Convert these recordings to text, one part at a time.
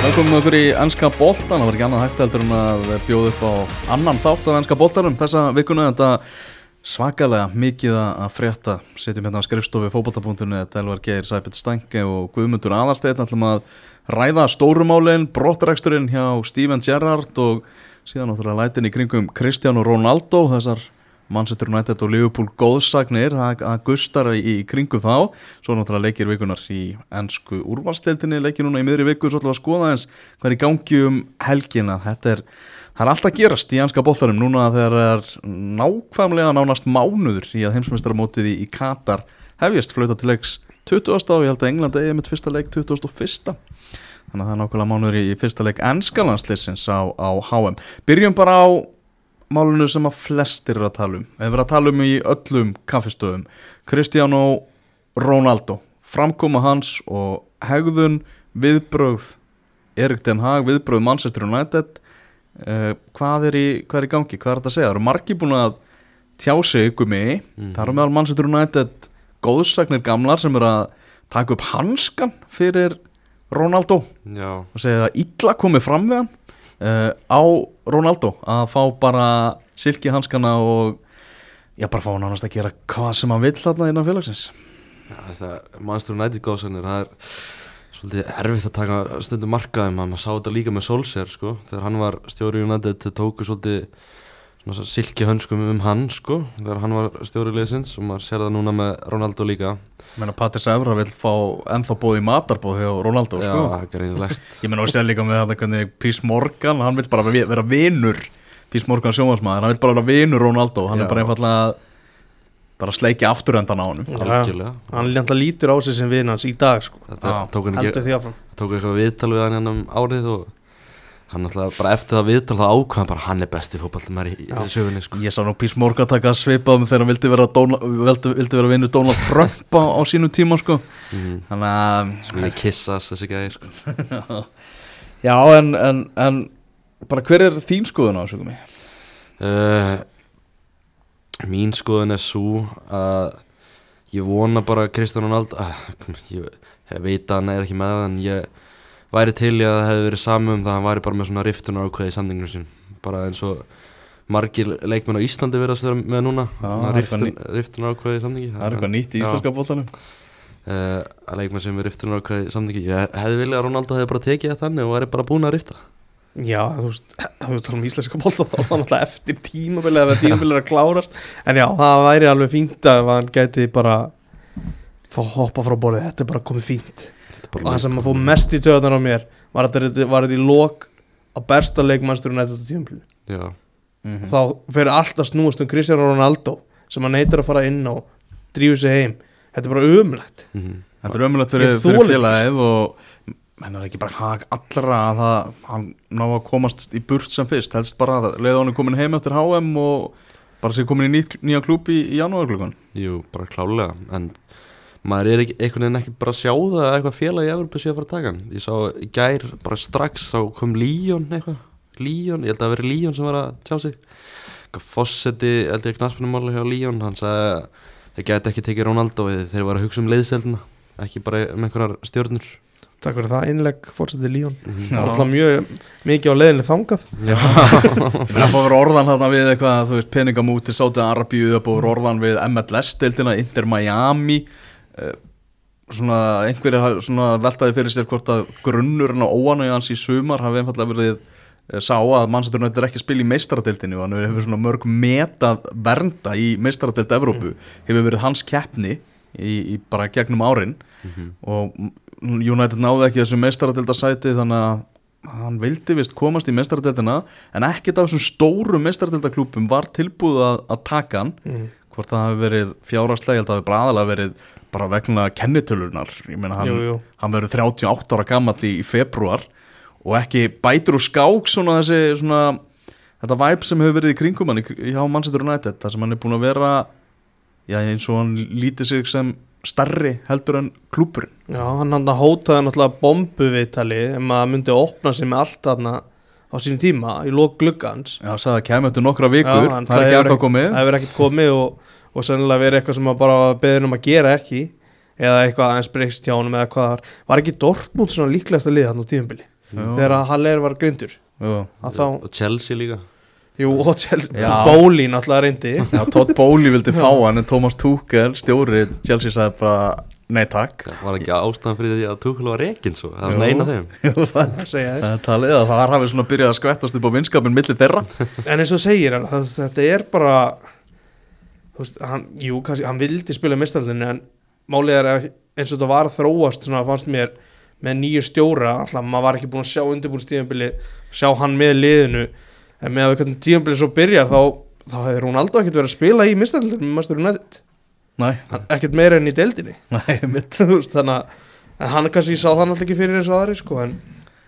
Velkomin okkur í ennska boltan, það var ekki annað hægt heldur en að bjóða upp á annan þátt af ennska boltanum þessa vikuna. Þetta svakalega mikið að frétta. Setjum hérna á skrifstofi fókbaltabúndunni þetta Elvar Geir, Sæpit Stange og Guðmundur Aðalsteinn. Ætlum að ræða stórumálinn, brottræksturinn hjá Steven Gerrard og síðan náttúrulega lætin í kringum Cristiano Ronaldo þessar Manchester United og Liverpool góðsagnir að gustar í kringum þá. Svo náttúrulega leikir vikunar í ennsku úrvalstildinni, leikir núna í miðri viku svo ætlum við að skoða eins hvað er í gangi um helgina, þetta er það er alltaf gerast í ennska bóllarum núna þegar það er nákvæmlega nánast mánuður í að heimsmeistaramótið í, í Katar hefjast. Flauta til leiks 20. og ég held að England eigi með fyrsta leik 2001 þannig að það er nákvæmlega mánuður í fyrsta leik ennskalandsleisins á, á HM byrjum bara á málunum sem að flestir eru að tala um. Við erum að tala um í öllum kaffestöðum Cristiano Ronaldo framkoma hans og hegðun viðbröð Erik Den Haag, viðbröð Manchester United uh, hvað, er í, hvað er í gangi, hvað er þetta að segja? Það eru margi búin að tjá sig ykkur mig, mm það eru meðal Manchester United góðsagnir gamlar sem eru að taka upp hanskan fyrir Ronaldo Já. og segja að illa komið fram við hann uh, á Ronaldo að fá bara silki hanskana og já bara fá hann ánast að gera hvað sem hann vill þarna innan félagsins. Þetta Manchester United góðsagnir það er svolítið erfitt að taka stundum markaðum að maður sá þetta líka með Solskjær sko. Þegar hann var stjóri United þetta tóku svolítið silki hönskum um hann sko þegar hann var stjóri leysins og maður sér það núna með Ronaldo líka Menna Patris Evra vil fá ennþá bóð í matarbóð hjá Ronaldo Já, sko. greinilegt Ég menna að sér líka með þetta hvernig Pís Morgan, hann vil bara vera vinur Pís Morgan sjómasmaður, hann vil bara vera vinur Ronaldo, hann Já. er bara einfallega bara sleikja afturöndan á hann Algjörlega Hann lítur á sig sem vinn hans í dag sko. Þetta Já, tók hann ekki tók eitthvað viðtal við hann hérna um árið og hann alltaf bara eftir það viðtal þá ákvæðan bara hann er besti fótballtumar í, í sögunni sko. Ég sá nú Pís Morgan taka svipað um þegar hann vildi vera, Dóna, vildi, vildi vera vinur Donald Trump á, á sínum tíma sko. mm. Þannig að Svona kissas þessi gæði sko. Já, en, en, en bara hver er þín skoðun á þessu komi? uh, Mín skoðun er svo að ég vona bara Kristján Ronaldo uh, ég, ég veit að hann er ekki með en ég væri til í að það hefði verið samu um það að hann væri bara með svona riftunar ákveði í samningunum sín bara eins og margir leikmenn á Íslandi verðast vera með núna. Það eitthvað riftun, riftunar ákveði í samningi. Það er eitthvað nýtt í íslenska bóttanum uh, að leikmenn sem er riftunar ákveði í samningi ég hefði viljað að Ronaldo hefði bara tekið það þannig og væri bara búin að rifta. Já, þú veist, þú veist, um íslenska bólta þá var hann alltaf eftir tímabilið eða tímabilið er að klárast. En já, það væri alveg fínt að hann gæti bara fá hoppa frá borðið, þetta er bara komið fínt. Þetta og það sem að fóð mest í töðan á mér var að þetta var þetta í lok á besta leikmannstur og nættast tímabilið Já, Mhm. þá fyrir alltaf snúast um Cristiano Ronaldo sem hann neytar að fara inn og drífu sig heim, þetta er bara umlætt mhm. Þetta er ömulegt fyrir, fyrir félagið og menn er ekki bara hag allra að það, hann ná að komast í burt sem fyrst, helst bara að leiða hann komin heim eftir HM og bara sé komin í nýtt, nýja klúb í, í janúarklukkan. Jú, bara klálega En maður er ekki, einhvern veginn ekki bara að sjá það að eitthvað félag í Evropa sé að fara að taka hann. Ég sá í gær bara strax þá kom Líón eitthvað. Líón, ég held að það veri Líón sem var að tjá sig. Eitthvað Fossetti, held ég knaspunumála hjá Líón Hann sagði að þeir gæti ekki tekið Ronaldo Þeir var að hugsa um leiðseldina Ekki bara um einhverjar stjórnur Takk fyrir það, innlegg fórsetið Líón Mhm. Alltaf mjög mikið á leiðinni þangað. Já, Ég meina að fá að vera orðan þarna við eitthvað, þú veist, peningamút svona einhverjir hafa svona veltaði fyrir sér hvort að grunnurinn og óanægja hans í sumar hafi einfallega verið eh, sá að mannsetturinn er ekki að spila í meistaradeildinu og hann hefur svona mörg metað vernda í meistaradeild Evrópu hefur verið hans keppni í, í bara gegnum árin Mhm. og United náði ekki þessu meistaradeildasæti þannig að hann vildi vist komast í meistaradeildina en ekkert af þessum stóru meistaradeildaklúpum var tilbúið að, að taka hann mm. hvort það hafi verið að það hafi bara aðalega verið bara vegna kennitölunar ég meina hann, Jú, jú. hann verður 38 ára gamall í, í februar og ekki bætur og skák svona þessi svona þetta væp sem hefur verið í kringum hann hjá Manchester United þar sem hann er búin að vera já, eins og hann lítið sig sem starri heldur en klúpurinn Já, hann hann hótaði náttúrulega bombuviðtali um að myndi opna sig með allt þarna á sínum tíma í lók gluggans. Já, sagði að kemur eftir nokkra vikur, hann það er ekki ennþá komið. Það hefur ekkert komið og, og sennilega verið eitthvað sem að bara beðin um að gera ekki eða eitthvað aðeins breyst hjá honum eða hvað það var. Var ekki Dortmund svona líklegasta lið hann á tíðumbili? Jú. þegar að Haller var grindur að þá, Og Chelsea líka. Jú, og Chelsea Já. Bóli náttúrulega reyndi. Já, Todd Bowley vildi fá hann en Thomas Tuchel, stjóri Chelsea sagði bara nei takk. Það var ekki ástæðan fyrir því að Tuchel var rekin svo? Það var eina þeim. Jú, það að segja þér. Það er talið að það hafi svona byrjað að skvettast upp á vinskapin milli þeirra. En eins og segir hann, það, þetta er bara þú veist, hann, jú, kannski, hann vildi spila mistaldinu en málið er að eins og þetta var að þróast svona fannst mér með nýju stjóra, alltaf maður var ekki búin að sjá undirbúin stíðanbili, sjá hann með liðinu en með að við hvernig tíðanbili svo byrjar þá, þá hefur hún aldrei ekkert verið að spila í mistaldinu með Master United. Nei, ekkert meira enn í deildinni. Nei, mitt þannig að hann kannski sá það náttúrulega ekki fyrir eins og aðri sko, en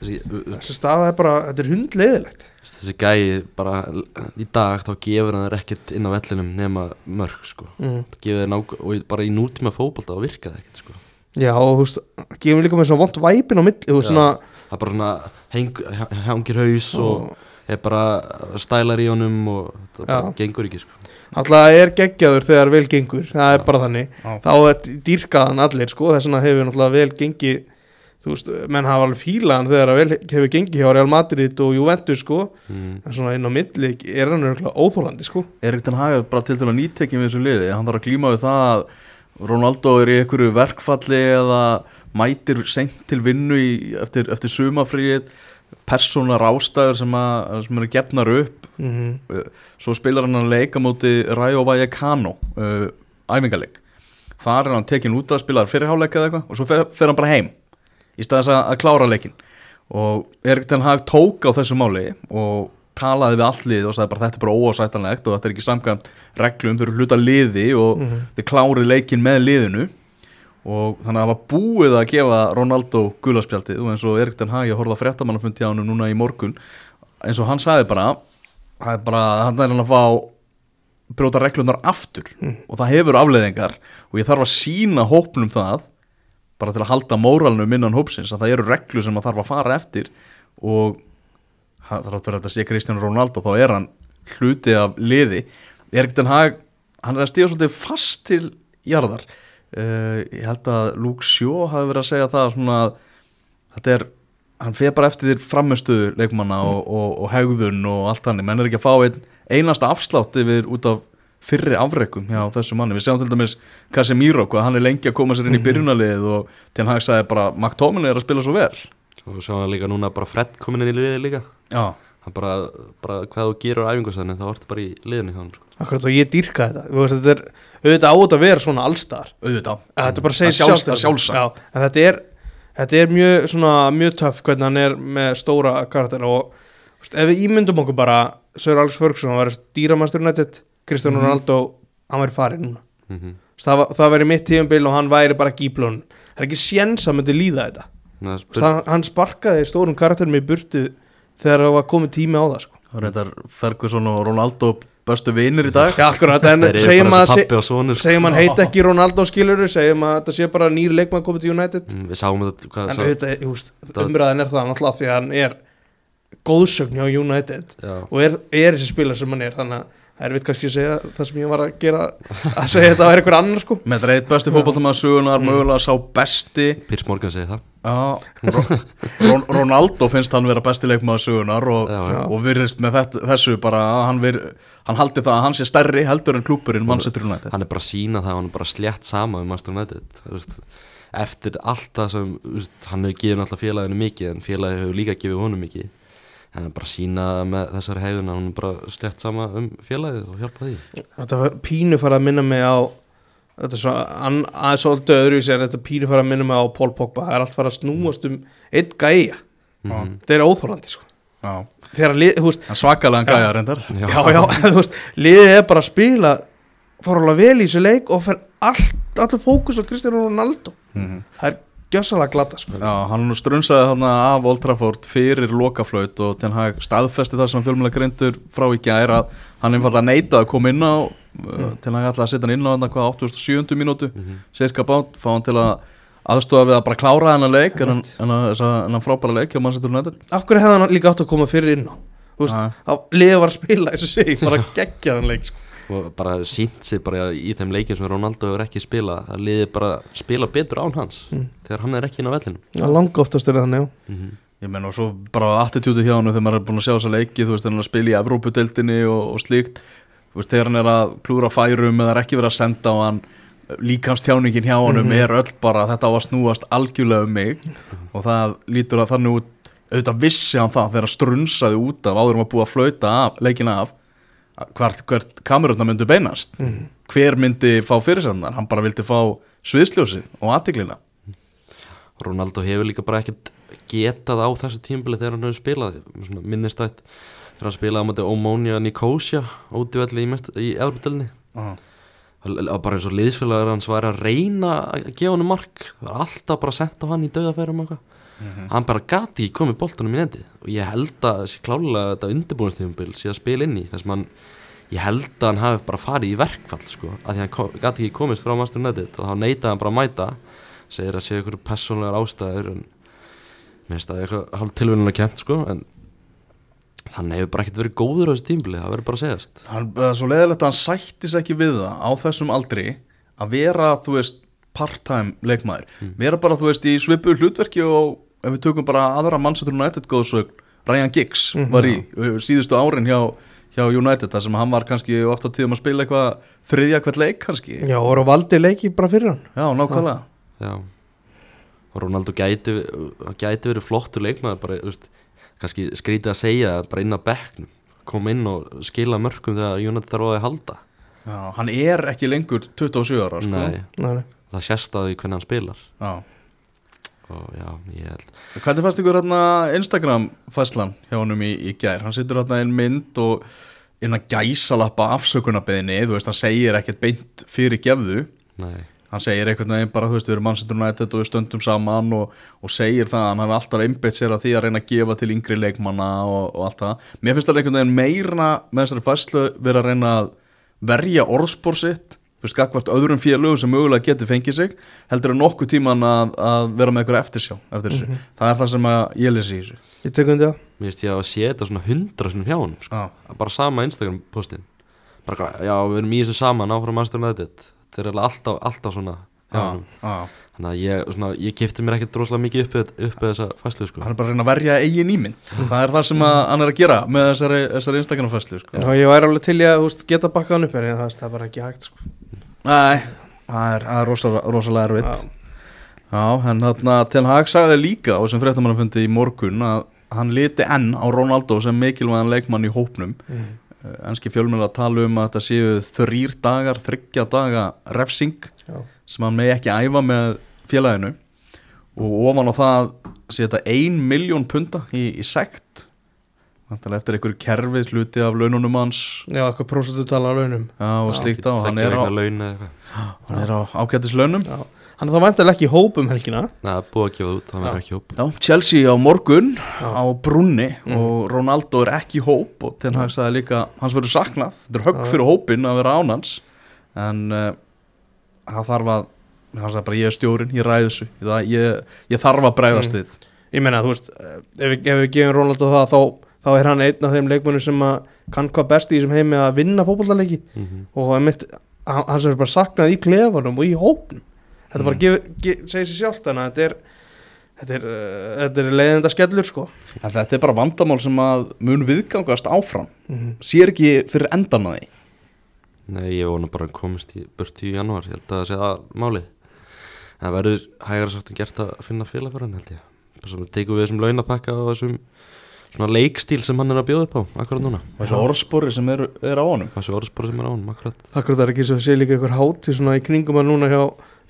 Þessi, staða er bara, þetta er hundleiðilegt þessi gæi bara í dag þá gefur hann ekkert inn á vellinum nema mörg sko mm. gefur nák og bara í nútíma fótbolta þá virka það ekkert sko Já, og þú veist, gefum líka með svo vond væpin á milli, Já. svona það er bara svona heng, hangir haus og er bara stælar í honum og það bara Já. gengur ekki sko alltaf er geggjaður þegar vel gengur það er bara þannig, Já. þá er dýrkaðan allir, sko, þess vegna hefur náttúrulega vel gengið, þú veist, menn hafa alveg fílaðan þegar að vel hefur gengið hjá Real Madrid og Juventus, sko. Mm. en svona inn á milli er hann örgulega óþólandi, sko. Erik Ten Hag er bara til að nýtekja við þessu liði. Hann þarf að glíma við það að Ronaldo er í einhverju verkfalli eða mætir seint til vinnu í, eftir, eftir sumafríið persónar ástæður sem, að, sem eru gefnar upp. Mm svo spilar hann að leika móti Rayo Vallecano uh, æfingarleik þar er hann tekin út að spila fyrirháleika eða eitthvað og svo fer, fer hann bara heim í staðis að, að klára leikin og Erik Ten Hag tók á þessu máli og talaði við allir og sagði bara þetta er bara óásættanlegt og þetta er ekki samkvæmt reglum fyrir hluta liði og Mhm. þið klárið leikin með liðinu. Og þannig að það var búið að gefa Ronaldo gulaspjaldið og eins og Erik Ten Hag ég horfði að fréttamannafundi á hann núna í morgun eins og hann sagði bara það er bara, hann er hann að fá brjóta reglunar aftur og það hefur afleðingar og ég þarf að sína hópnum það bara til að halda móralnum innan hópsins að það eru reglu sem maður þarf að fara eftir og það þarf að vera þetta sé Kristján Ronaldo þá er hann hluti af liði. Erik Den Hag, hann er að stíða svolítið fast til jarðar. Uh, ég held að Luke Shaw hafi verið að segja það svona að þetta er hann fer bara eftir þér framistuðu leikmanna og, og, og hegðun og allt hann menn er ekki að fá einn einasta afslátt yfir út af fyrri afreikum hjá þessu manni, við sjáum til dæmis Casemiro, hvað hann er lengi að koma sér inn í byrjunalið og til hann sagði bara McTominay er að spila svo vel. Og svo hann líka núna bara Fred komin inn í liði líka. Já, hann bara, bara hvað þú gerur á æfingarsæðinu þá ertu bara í liðinu hjá hann sko. akkurat og ég dýrka þetta, þetta er auðvitað átt að vera svona allstar. Auðvitað. Þetta bara Það sjálfs- sjálft það sjálfsagt. Já, en þetta er, þetta er mjög, svona, mjög töff hvernig hann er með stóra karakter og veist, ef við ímyndum okkur bara Sir Alex Ferguson, var dýramastur nættið Kristján Mhm. Ronaldo, hann væri farið núna. Mm veist, það, var- það væri mitt tíðumbil og hann væri bara plónum það er ekki séns að myndi líða þetta. Þú veist, hann, sparkaði stórum karakterum í burtu þegar það var komið tími á það sko. Það er þetta Ferguson og Ronaldo bestu vinir í dag. Eru segjum að þessi pappi og sonur sko. segjum hann heiti ekki Ronaldo skiluru segjum að þetta sé bara nýr leikmann komið til United. Mm, við sáum þetta hvað en auðvitað, Það- umræðin er það náttúrulega því að hann er góðsögn hjá United já, og er, er þessi spilar sem hann er þannig að það er við kannski að segja það sem ég var að gera að segja þetta að vera einhver annar sko. Með þetta er eitt besti fótballtamaður sögunar mögulega sá besti. Piers Morgan segi það. Já, Ro- Ron- Ronaldo finnst hann vera besti leikmaður sögunar og, og virðist með þetta, þessu bara að hann, vir, hann haldi það að hann sé stærri heldur en klúpurinn Manchester United. Hann er bara að sína það, hann er bara slétt sama um Master United eftir allt það sem hann hefur gefið náttúrulega félaginu mikið en félagi hefur líka gefið honum mikið en hann er bara að sína með þessari hefðun að hann er bara slétt sama um félagið og hjálpa því. Þetta var pínu fara að minna mig á þetta er svo an- aðeins svolítið öðruvísi en þetta pínu fara að minna mig á Paul Pogba. Það er allt fara að snúast um einn gæja. Mhm. þetta er óþórandi sko. Já, þegar lið, þú veist, hann svakalega gæja reyndar. Já. já, já, þú veist, liðið er bara að spila fara alveg vel í þessu leik og fer allt, allur fókus á Cristiano Ronaldo. Mhm. það er gjössalega glata sko. Já, hann strunsaði hann af Old Trafford fyrir lokaflaut og Ten Hag staðfesti það sem fjölmjöla greindur frá í gær að hann einfallega neitaði að koma inn á mm. Ten Hag ætlaði að setja hann inn á hann hvað 87. mínútu, Mhm. cirka bát fá hann til að aðstofa við að bara klára leik hann, en hann, en hann frábæra leik hjá Manchester United af hverju hefði hann líka átt að koma fyrir inn á þú veist, að liðið var að spila og segi, bara geggja þann leik sko. Og bara sínt sig bara í þeim leikin sem Ronaldo hefur ekki spilað að liði bara spila betur án hans Mm. þegar hann er ekki inn á vellinu Já, langa oftast er það þannig, já. mm Ég menn og svo bara attitúti hjá hann þegar maður er búin að sjá þessa leiki, þú veist, þegar hann er að spila í Evrópudeildinni og, og slíkt þú veist, þegar hann er að klúra færum eða er ekki verið að senda á hann líkamstjáningin hjá honum Mhm. er öll bara þetta á að snúast algjörlega um mig og það lítur að þannig út auðvitað vissi hann það þegar hann strunsaði út af áður um að búa að flauta af, leikina af hvert, hvert kamerunna myndi beinast. Mhm. hver myndi fá fyrirsendar hann bara vildi fá sviðsljósið og aðtiklina Ronaldo hefur líka bara ekkert getað á þessu tímbili þegar hann hefur spilað. Svona minnistætt þegar hann spilaði á móti Omonia Nicosia útivelli í, mest- í Evropadelni bara eins og liðsfélagur hans var að reyna að gefa hann mark. Það var alltaf bara að senda hann í döðafærum og eitthvað hann bara gati ekki komið boltanum í nendið og ég held að þessi klálega þetta undirbúinstífumbil sé að spila inn í þess að hann ég held að hann hafi bara farið í verkfall sko, að því hann gati ekki komist frá Master United og þá neitaði hann bara að mæta. Segir að sé ykkur persónlegar ástæður en mér finnst það eitthvað hálf tilvíðulega kent sko en þannig hefur bara ekkert verið góður á þessu tímbili það verður bara að segjast. Hann, það er svo leiðilegt að hann sættis ekki við það á þessum aldri að vera, þú veist, part-time leikmaður, vera bara, þú veist, í svipu hlutverki og ef við tökum bara aðra mannsettur United góðsögn Ryan Giggs var í uh, síðustu árin hjá, hjá United þar sem hann var kannski ofta tíðum að spila eitthvað þriðja hvert leik kannski. Já, og voru valdi leiki bara fyrir hann. Já, nákvæmlega. Já. Og Ronaldo gæti, gæti verið flottur leikmaður bara, veist, kannski skrítið að segja bara inn á bekknum koma inn og skila mörgum þegar United þarf að halda. Já, hann er ekki lengur 27 ára sko. Nei, Nei, nei. það sést á því hvernig hann spilar. Já. Og já, ég held Hvernig fannst ykkur hérna Instagram fæslan hjá honum í, í gær? Hann situr hérna einn mynd og inn að gæsalappa afsökunarbeðinni, þú veist, hann segir ekkert beint fyrir gefðu, Nei, hann segir einhvern veginn bara, þú veist, við erum United og við stöndum saman og, og segir það að hann hafi alltaf einbeitt sér að því að reyna að gefa til yngri leikmanna og, og allt það. Mér finnst það einhvern veginn meira með þessari fæslu vera að reyna að verja orðspór sitt, veist, gagvart öðrum félögum sem mögulega geti fengið sig, heldur en nokkuð tíman að, að vera með eitthvað eftirsjá eftir þessu. Það er það sem að ég lesi í þessu. Ég tek undir það mér finnst ég að sé þetta svona hundra sinni hjá hann sko. Já. bara sama Instagram postin bara, já, við erum í þessu saman áfram Master United þeir eru alveg alltaf, alltaf svona hjá Já, hann já. þannig að ég, svona, ég kipti mér ekkert droslega mikið upp, upp þessa fæslu sko. hann er bara að reyna að verja eigin ímynd það er það sem að hann er að gera með þessari, þessari Instagram-fæslu sko. Já, ég væri alveg til í að geta bakkað hann upp en það er bara ekki hægt sko. Nei, það er, rosalega, erfitt Já. En þarna Ten Hag sagði líka á þessum fréttamannafundi í morgun að hann liti enn á Ronaldo sem mikilvægan leikmann í hópnum mm. enski fjölmjöla að tala um að þetta séu þrýr dagar, þryggja daga refsing Já. sem hann megi ekki æfa með félaginu og ofan á það sé þetta ein miljón punta í, í sekt Þannig eftir einhverju kerfið hluti af laununum hans Já, eitthvað prósentutala á launum já, og slíkt á, hann er á, vegna laun eða eitthvað. hann er á ágætis launum Já. Hann er þá vantilega ekki í hóp um helgina Nei, það er búið að gefa út, Já. verður ekki hóp Já, Chelsea á morgun Já. á brunni Mhm. og Ronaldo er ekki í hóp og Ten Hag sagði líka, hans verður saknað þetta er högg fyrir hópin að vera ánans en uh, það þarf að hann sagði bara ég er stjórin, ég ræði þessu ég, ég, ég þarf að bregðast Mhm. við Ég meina, þú veist, eh, ef við, ef við gefum Ronaldo það þá, þá er hann einn af þeim leikmönnum sem að kann hvað best í þessum heimi að vinna fótballaleiki mm -hmm. og einmitt, sem er bara saknað í klefanum og í hópnum. Þetta bara Mm. gef, gef, segir sér sjálft þannig að þetta er þetta er, uh, þetta er leiðenda skellur sko. En þetta er bara vandamál sem að mun viðgangast áfram. Mm sér ekki fyrir endan að því? Nei, ég vona bara að komist í burti í janúar, ég held að það sé það málið. En það verður hægara sagt en gert að finna félag fyrir hann held ég. Bara sem tekum við þessum launapakka og þessum svona leikstíl sem hann er að bjóða upp á akkurat núna, og þessu orðspori sem er, er á honum. Þessu orðspori sem er á honum akkurat. Akkur það er ekki svo að sé líka einhver hátíð svona í kringum að núna hjá,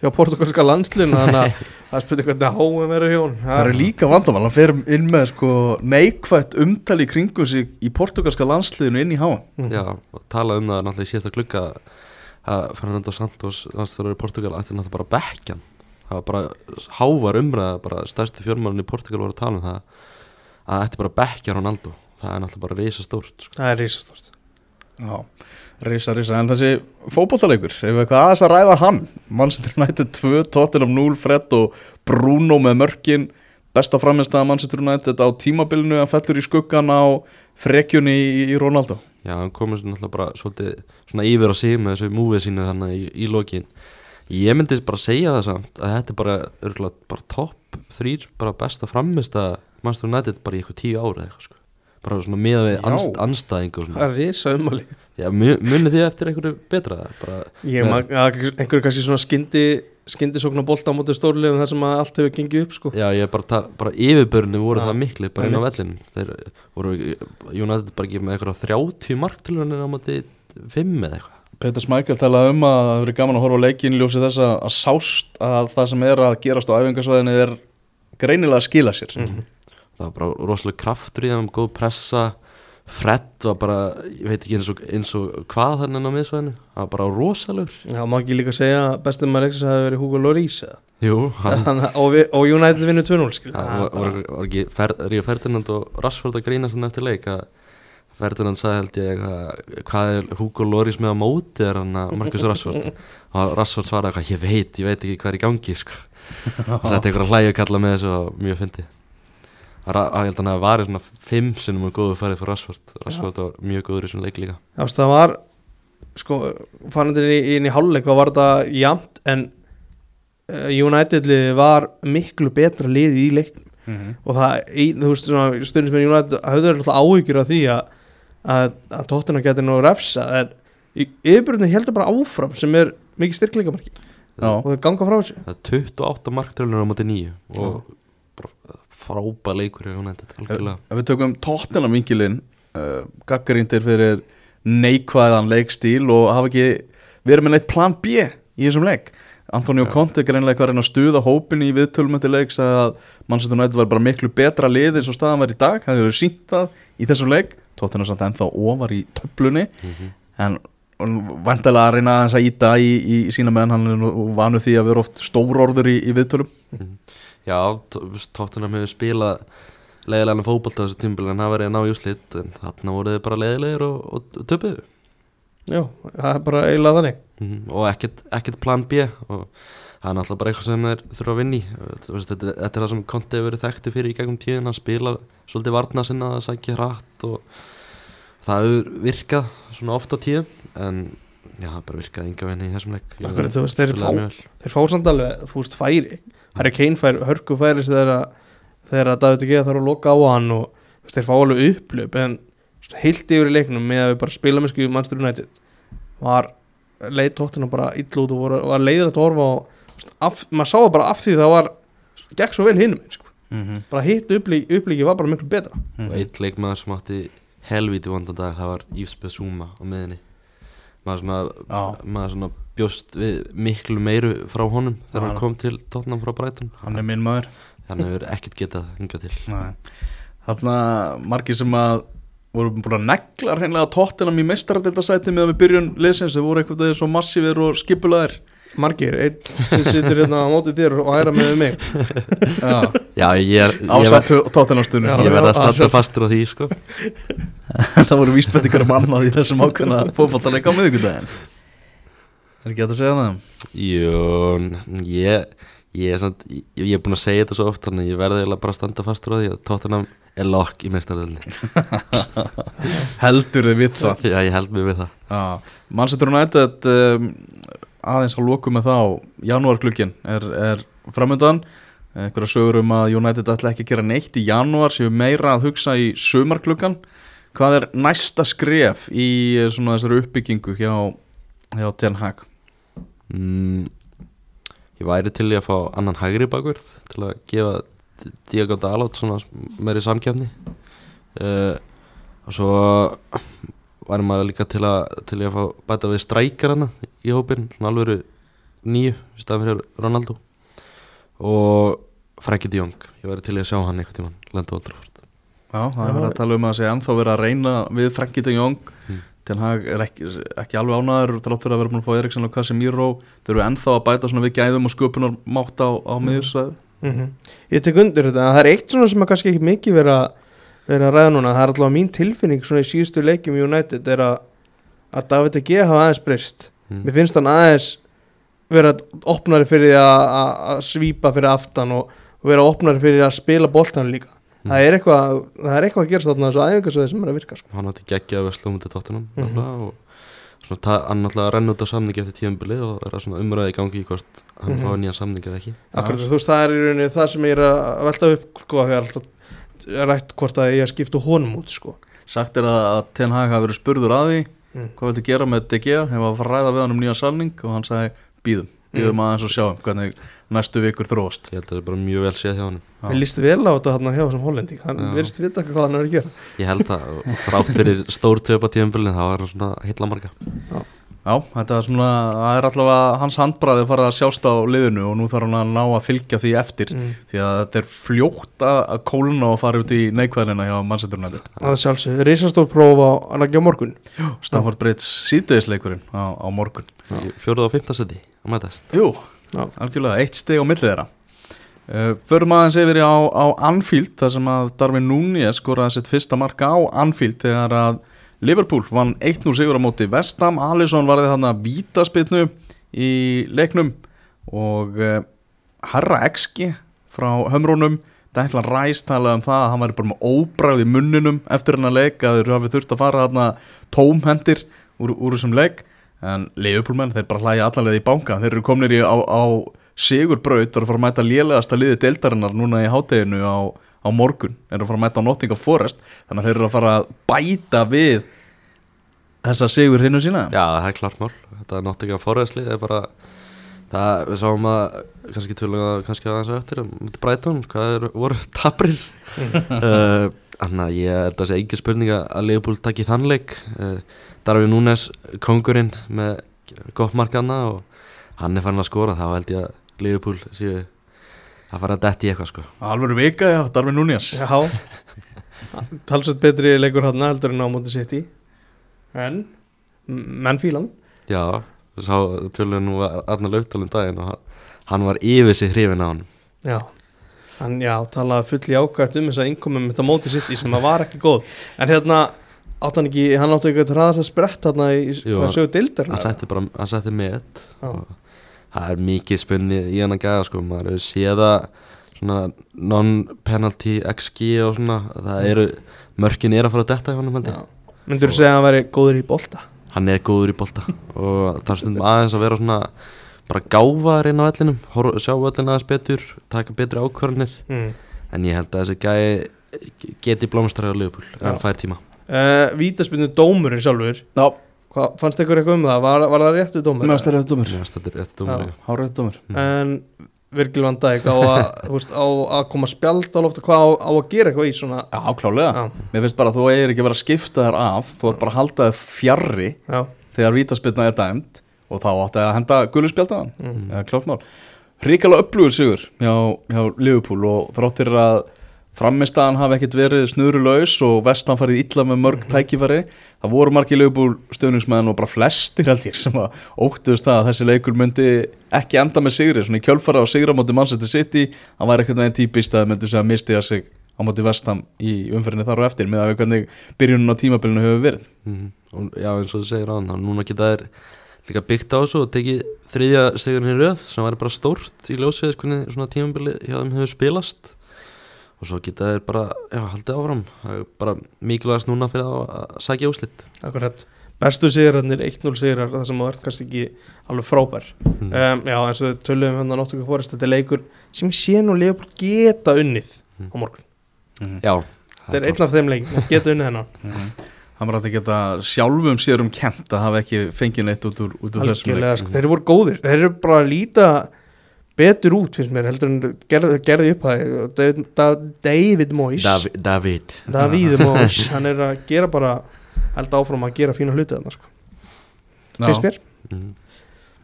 hjá portugalska landslinu þannig að það spyrir hvernig háum verður hjá hún Það er líka vandamál, hann fer inn með sko neikvætt umtali í kringum sig í portugalska landsliðinu inn í háan Mhm. Já, og tala um það náttúrulega í síðasta glugga að Fernando Santos landsþjóður í Portugal ætti náttúrulega bara bekkjan það var bara hávar umræða bara stærsti fjörmálun í Portugal voru að tala um það að það ætti bara bekkja Ronaldo. Það er náttúrulega bara reysa stórt sko. Það er rísastort Já, risa, risa, en þessi fótbollalegur, ef við eitthvað aðeins að ræða hann Manchester United 2, Tottenham 0 Fred og Bruno með mörkin. Besta framistæða Manchester United á tímabilinu, hann fellur í skuggan á frekjunni í, í Ronaldo. Já, hann komur náttúrulega bara svolítið svona yfir á sig með þessu múfið sínu þannig í, í lokin. Ég myndi bara segja það samt að þetta er bara, örgulega, bara topp þrýr bara besta frammista Manchester United bara í eitthvað tíu ára eitthvað sko. Bara svona miða við anst, anstæðing og Það svona er risa mu- munið þið eftir einhverju betra bara, Ég að, einhverju kannski svona skyndi skyndisókn á bolta á móti stórlegum þar sem að allt hefur gengið upp sko. Já, ég bara, að bara yfirbörni voru Já, það miklu bara inn á vellin þeir voru, United bara gefið með eitthvað 30 marktilunir á móti 5 eða eitthvað Peter Smækjál talaði um að það verið gaman að horfa á leikin í ljósi þess að, að sást að það sem er að gerast á æfingarsvæðinu er greinilega að skila sér Mhm. það var bara rosalega kraftur í þeim góð pressa Fred var bara, ég veit ekki eins og, eins og hvað þannig á miðsvæðinu það var bara rosalegur Já, má ekki líka segja að bestum maður leiksins hafi verið Hugo Lloris eða? Jú, hann og, við, og United vinnur 2-0 skilur. Það Það var, bara- var, var ekki Río Ferdinand og Rashford að grína svona eftir leik að Ferdinand sagði held ég að hvað er Hugo Loris með á móti er hann að Marcus Rashford. Og Rashford svaraði hvað ég veit, ég veit ekki hvað er í gangi sko. og setti einhverja hlæju kalla með þessu og mjög fyndi að ég held að hann hafi varið svona fimm sinnum og góðu farið fyrir Rashford. Rashford var mjög góður í svona leik líka. Já, veist, það var sko, fannandi inn í, inn í hálfleik þá var þetta jamt en uh, United liði var miklu betra liði í leiknum. Mhm. og það, þú veist, stundins með United hafðu þeir alltaf áhyggjur af því að að, að tóttina getur nú refsa en yfirbjörnir heldur bara áfram sem er mikið styrkleikamarki. Já. og þeir ganga frá þessu. Það er 28 marktölunar á móti nýju og bara frábæð leikur Ef við tökum tóttina vinkilinn uh, gaggaríndir fyrir neikvæðan leikstíl og hafa ekki verið með neitt plan B í þessum leik. Antonio. Conte greinlega að reyna að stuða hópin í viðtölum eftir leik sagði að Manchester United var bara miklu betra lið eins og staðan var í dag, það hefur sínt það í þessum leik, tóttina samt ennþá ofar í töflunni. Mhm. en vantilega að reyna að íta í, í, í sína meðan hann er nú vanu því að vera oft stórorður í, í viðtölum. Já, Tottenham hefur spilað leiðilega fótbolta á þessu tímbil en það verið að ná í úslit en þarna voru þið bara leiðilegir og, og, og töpuðu. Já, það er bara eiginlega þannig. Mm og ekkert, ekkert plan B og það er náttúrulega bara eitthvað sem þeir þurfa að vinni þetta, þetta er það sem Conte hefur verið þekkti fyrir í gegnum tíðin að spila svolítið varna sinna að sækja hratt og það hefur virkað svona oft á tíðum en já, það bara virkað enga venni í þessum leik. Akkurat, þú veist, þeir fá- þeir fá samt alveg, þú veist, færi. Harry Kane fær hörku færi þegar að David Gea þarf að loka á hann og veist, þeir fá alveg upplöp en heilt yfir í leiknum með að við bara spila með skju Manchester United var leið tóttina bara ill út og voru, var leiðilegt að horfa og af, maður sá bara af því það var gekk svo vel hinum sko. Mm -hmm. bara hitt upplík, upplíki var bara miklu betra. Og eitt leikmaður sem átti helvíti vondan dag það var Yves Besuma á miðinni maður svona, maður svona bjóst við miklu meiru frá honum þegar hann kom til Tottenham frá Brighton. Hann er minn maður. Hann hefur ekkert getað hingað til. Nei. Þarna margir sem að voru búin að negla hreinlega tóttinam í meistaradildasæti með að við byrjun liðsins, þau voru eitthvað svo massífir og skipulaðir margir, einn sem situr hérna á móti þér og hæra með mig. Já, já, ég, er, ég, ásætt ver, tóttinamstunum Já, ég verð að sjálf- fastur á því sko. Það voru vísbendingar um annað í þessum ákveðna fótballtaleika á miðvikudaginn. Er ekki hægt að segja það? jú, ég ég er, samt, ég, ég er búin að segja þetta svo oft þannig að ég verði bara að standa fastur á því að Tottenham er lokk í meistaröðinni Heldur þið við það? Já, ég held mig við það. Já, Manchester United um, aðeins að loku með þá janúarklukkin er, er framöndan einhverja sögur um að United ætla ekki að gera neitt í janúar séu meira að hugsa í sömarklukkan hvað er næsta skref í eh, svona þessari uppbyggingu hjá, hjá Ten Hag? Mm, Ég væri til að fá annan hægri bakvörð til að gefa Diego Dalot meiri samkjafni uh, og svo væri maður líka til að, til að fá bæta við strækjar hana í hópin, svona alvöru nýju í staðan fyrir Ronaldo. Og Frenkie de Jong ég væri til að sjá hann einhvern tímann lenda á Old Trafford. Já, það er verið að tala um að segja ennþá verið að reyna við Frenkie de Jong. Mm. Ten Hag er ekki, ekki alveg ánæður þrátt fyrir að vera búin að fá Eriksson og Casemiro. Þau eru ennþá að bæta svona við gæðum og sköpunar mátt á, á miðursvæði mm Ég tek undir þetta, en það er eitt svona sem að kannski ekki mikið vera, vera að ræða núna, það er alltaf mín tilfinning svona í síðustu leikjum í United er að, að David De Gea hafa aðeins breyst Mm. mér finnst hann aðeins vera opnari fyrir að, að, að svípa fyrir aftan og, og vera opnari fyrir að spila boltan líka Mm. það, er eitthvað, það er eitthvað að gera þarna þessu æfingarsvæði sem er að virka sko. hann átti geggja að vesla um til tóttunum Mhm. og, svona, hann náttúrulega renn út á samningi eftir tíðanbili og er að svona umræði í gangi í hvort hann Mhm. fá nýja samningi eða ekki Akkur, þú veist, það er í rauninni það sem ég er að velta upp sko, er rætt hvort að ég að skipta honum út sko. Sagt er að að Ten Hag hafi verið spurður að því Mm. hvað viltu gera með Gea hefur að að ræða við hann um nýja salning og hann sagði býðum, býðum aðeins og sjáum hvernig næstu vikur þróast ég held að það er bara mjög vel séð hjá hann. Mér líst vel á þetta hann hjá þessum hollending hann Já. verðist vita hvað hann er að gera ég held að þrátt fyrir stór töp á tíðanbili þá er hann svona heilla marga Já, þetta er svona, það er allavega hans handbræði farið að sjást á liðinu og nú þarf hann að ná að fylgja því eftir. Mm. því að þetta er fljótt að að kólna og fara út í neikvæðina hjá Manchester United. Það er sjálfsög, reysastór próf á að leggja á morgun. Stamford Bridge síðdegisleikurinn á, á morgun. Í fjóruð og fymta seti að mætast. Jú, Já. algjörlega, eitt steg á millið þeirra. Uh, Förum aðeins yfir á, á Anfield þar sem að Darwin Núñez skoraði sitt fyrsta marka á Anfield þegar að Liverpool vann 1-0 sigur á móti Vestam, Alisson varði þarna vítaspilnu í leiknum og Herra Exki frá hömrónum Declan Rice talaði um það að hann væri bara með óbræð í munninum eftir hennar leik að þeir hafi þurft að fara þarna tómhendir úr, úr þessum leik. En Leifupólmenn þeir bara hlæja allanlega í banka. Þeir eru komnir í, á, á sigurbraut og eru að fara að mæta lélegasta liði deildarinnar núna í hátteginu á, á morgun eru að fara að mæta á Nottingham Forest þannig að þeir eru að fara að bæta við þessa sigur hinnu sína. Já það er klart mál. Þetta er náttúrulega fórræðsli það er bara það við sáum að kannski tölum að kannski aðeins eftir um Brighton hvað er, voru taprir? Uh, Þannig að ég held að sé ekki spurning að Leopold takki þann leik. Uh, Darfi Núnes kongurinn með gott markaðna og hann er farin að skora þá held ég að Leopold séu að fara að detti í eitthvað sko. Alveg vika, já, Darvin Núñas Já. Talsveit betri leikur hann heldur en á móti sitt í En menn fílan Já, sá tölum nú Arnar Laufdal um daginn og hann- hann var yfir sig hrifin á hann Já. Hann, já, talaði full í ákvæmt um þess að innkomum þetta móti sitt í sem að var ekki góð. En hérna, átt hann ekki, hann áttu ekki að hraðast að sprett hérna í Jú, hvað sögur dildar hann setti bara, hann setti met Já. og það er mikið spunni í hann að gæða sko, maður hefur séð að svona non-penalty XG og svona, það eru mörkin er að fara að detta í honum held ég. Myndur þú segja að hann væri góður í bolta? hann er góður í bolta. Og það stundum aðeins að vera svona bara gáfaður inn á vellinum sjá vellin aðeins betur, taka betri ákvarðanir. Mm. en ég held að þessi gæi geti blómstræði á Liverpool ef hann fær tíma. Uh, Vítaspinnu dómurinn sjálfur Já, Hva, Fannst ykkur eitthvað um það? Var, var það réttu dómur? mest er rétt dómur þetta er rétt dómur Já. líka. Hárið dómur En Virgil van Dijk á að, veist, á að koma spjald á loftu hvað á, á að gera eitthvað í svona Já, klálega Já, Mér finnst bara að þú eigir ekki að vera að skipta þér af Þú ert bara að halda þér fjarrri já, þegar vítaspilna er dæmt og þá átti að henda gulusspjaldaðan mm. eða kláttmál Ríkala upplugur sigur hjá, hjá Liverpool og þráttir að frammistaðan hafi ekkert verið snurulaus og vestan farið illa með mörg tækifæri. Það voru margir Liverpool stöðningsmenn og bara flestir held ég sem að óttuðust það að þessi leikur myndi ekki enda með sigri. Svona í kjölfara á móti Manchester City það væri ekkert veginn típist að myndi segja að mistiða sig á móti vestam í umferðinni þar og eftir með að við hvernig byrjunin á tímabilinu hefur verið. Mhm. og já eins og þú segir á hann núna geta þær líka byggt á þessu og tekið þriðja stegurinn og svo geta þær bara já, haldið áfram. Það er bara mikilvægast núna fyrir að sækja úslit akkurat. Bestu sigurarnir, 1-0 sigrar það sem þú ert kannski ekki alveg frábær. Mm. um, Já, eins og við töluðum hérna náttu ekki fórist Þetta er leikur sem sé nú Leopold geta unnið á morgun. Já, Þetta er einn af þeim leikin, geta unnið hennan hann var hægt að geta sjálfum sér um kent að hafa ekki fengið neitt út úr, út úr þessum leik. Algjörlega, sko, þeir voru góðir. Þeir eru bara að líta betur út finnst mér heldur en gerði, gerði upp það David, David Moyes David, David. David Moyes hann er að gera bara held áfram að gera fína hluti þarna sko. finnst mér Mm.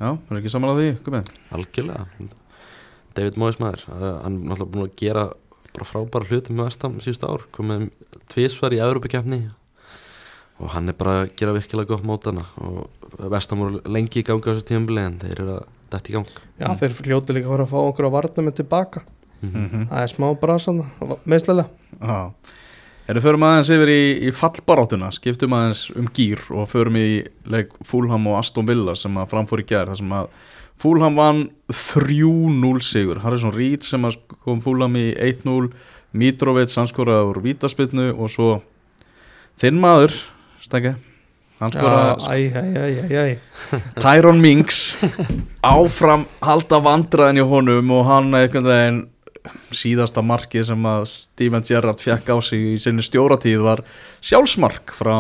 já, er ekki saman að því Gumi? algjörlega David Moyes maður hann er náttúrulega búin að gera bara frábæra hluti með Vestam síðust ár komið tvísvar í Európa-kefni og hann er bara að gera virkilega gott mótana og Vestam voru lengi í ganga á þessu tímabili en þeir eru að dætt í gang. Já, þeir fljóti líka að fara að fá okkur að varna með tilbaka. Mm -hmm. Það er smá brasan meðslega Já. Erum förum aðeins yfir í, í fallbaráttuna skiptum aðeins um gýr og förum í leik Fúlham og Aston Villa sem að framfór í gær þar sem að Fúlham vann 3-0 sigur. Harrison Reed sem að kom Fúlham í 1-0 Mitrovic úr vítaspilnu og svo þinn maður Stækki hann Já, skora æ, æ, æ, æ, æ Tyron Minks. Áfram halda vandræðin í honum og hann einhvern veginn síðasta markið sem að Steven Gerrard fekk á sig í sinni stjóratíð var sjálfsmark frá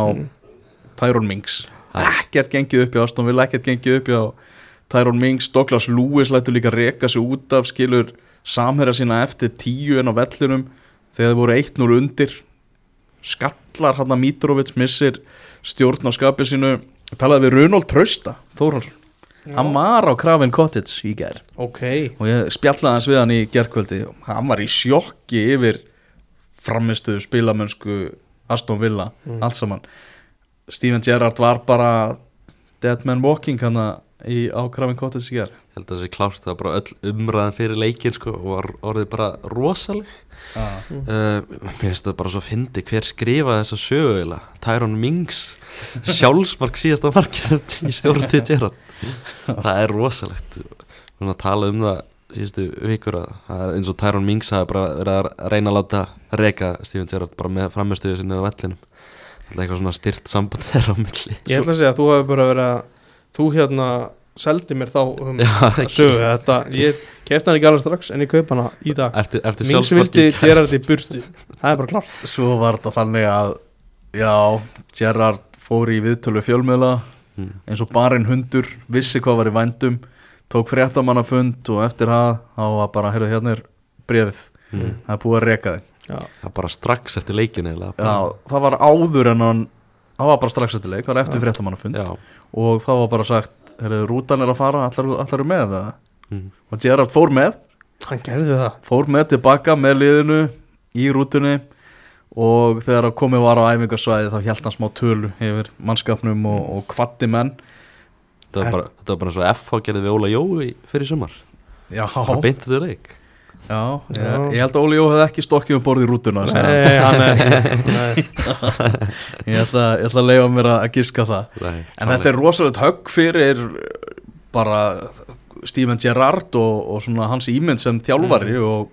Tyron Minks. Ekkert gengið upp í Aston Villa, ekkert gengið upp í Tyron Minks, Douglas Lewis lætur líka reka sig út af skilur samherja sína eftir tíu en á vellinum. Þegar þið voru 1-0 undir skallar hann að Mitrovic missir stjórn á skapið sínu talaði við Runald Trausta Þórhalsson, hann var á Kraven Cottage í gær. Ok, og ég spjallaði hans við hann í gerkvöldi hann var í sjokki yfir framistuðu spilamönsku Aston Villa, allt saman. Steven Gerrard var bara dead man walking hann á Kraven Cottage í Ég held að það sé klárt það var bara öll umræðan fyrir leikin sko og var orðið bara rosaleg. Ah. uh, Mér finnst það bara svo að fyndi hver skrifaði þessa sögu eiginlega. Tyron Mings sjálfsmark síðasta marki sem í stjórn til Gerrard. Það er rosalegt. Svona að tala um það síðustu vikur að það er eins og Tyron Mings hafi bara verið að reyna að láta reka Steven Gerrard bara með framistuðu sinni á vellinum. Er eitthvað svona styrt samband þeirra á milli. Ég ætla að segja að þú hefur bara verið að þú hérna seldi mér þá um sögu þetta, ég kefti hann ekki alveg strax en ég kaup hana í dag. Eftir, eftir Minn sem vildi sjálfsmarkið gera þetta í burtu. Það er bara klart Svo var þetta þannig að já, Gerrard fór í viðtölu fjölmiðla Mm. eins og barinn hundur, vissi hvað var í vændum tók fréttamannafund og eftir það þá var bara, heyrðu hérna er brefið, Mm. það er búið að reka þig. Já, Það bara strax eftir leikin Já, það var áður en hann það var bara strax eftir leik, það var eftir fréttamannafund og þá var bara sagt heyrðu, rútan er að fara, allar, allar er með það? Mm. og Gerrard fór með. Hann gerði það. Fór með tilbaka með liðinu í rútunni. Og þegar að komið var á æfingasvæði þá held hann smá tölu yfir mannskapnum og, og kvatti menn. Þetta var bara, þetta var bara og FH gerði við Óla Jói fyrir sumar. Já, bara beint þetta leik já, ég, Já. ég held að Óli Jó hefði ekki stokkið um borð í rútuna Nei, hann er nei. ég ætla, ég ætla að leifa mér að giska það Nei, en þetta er rosalegt högg fyrir bara Steven Gerrard og, og svona hans ímynd sem þjálfari og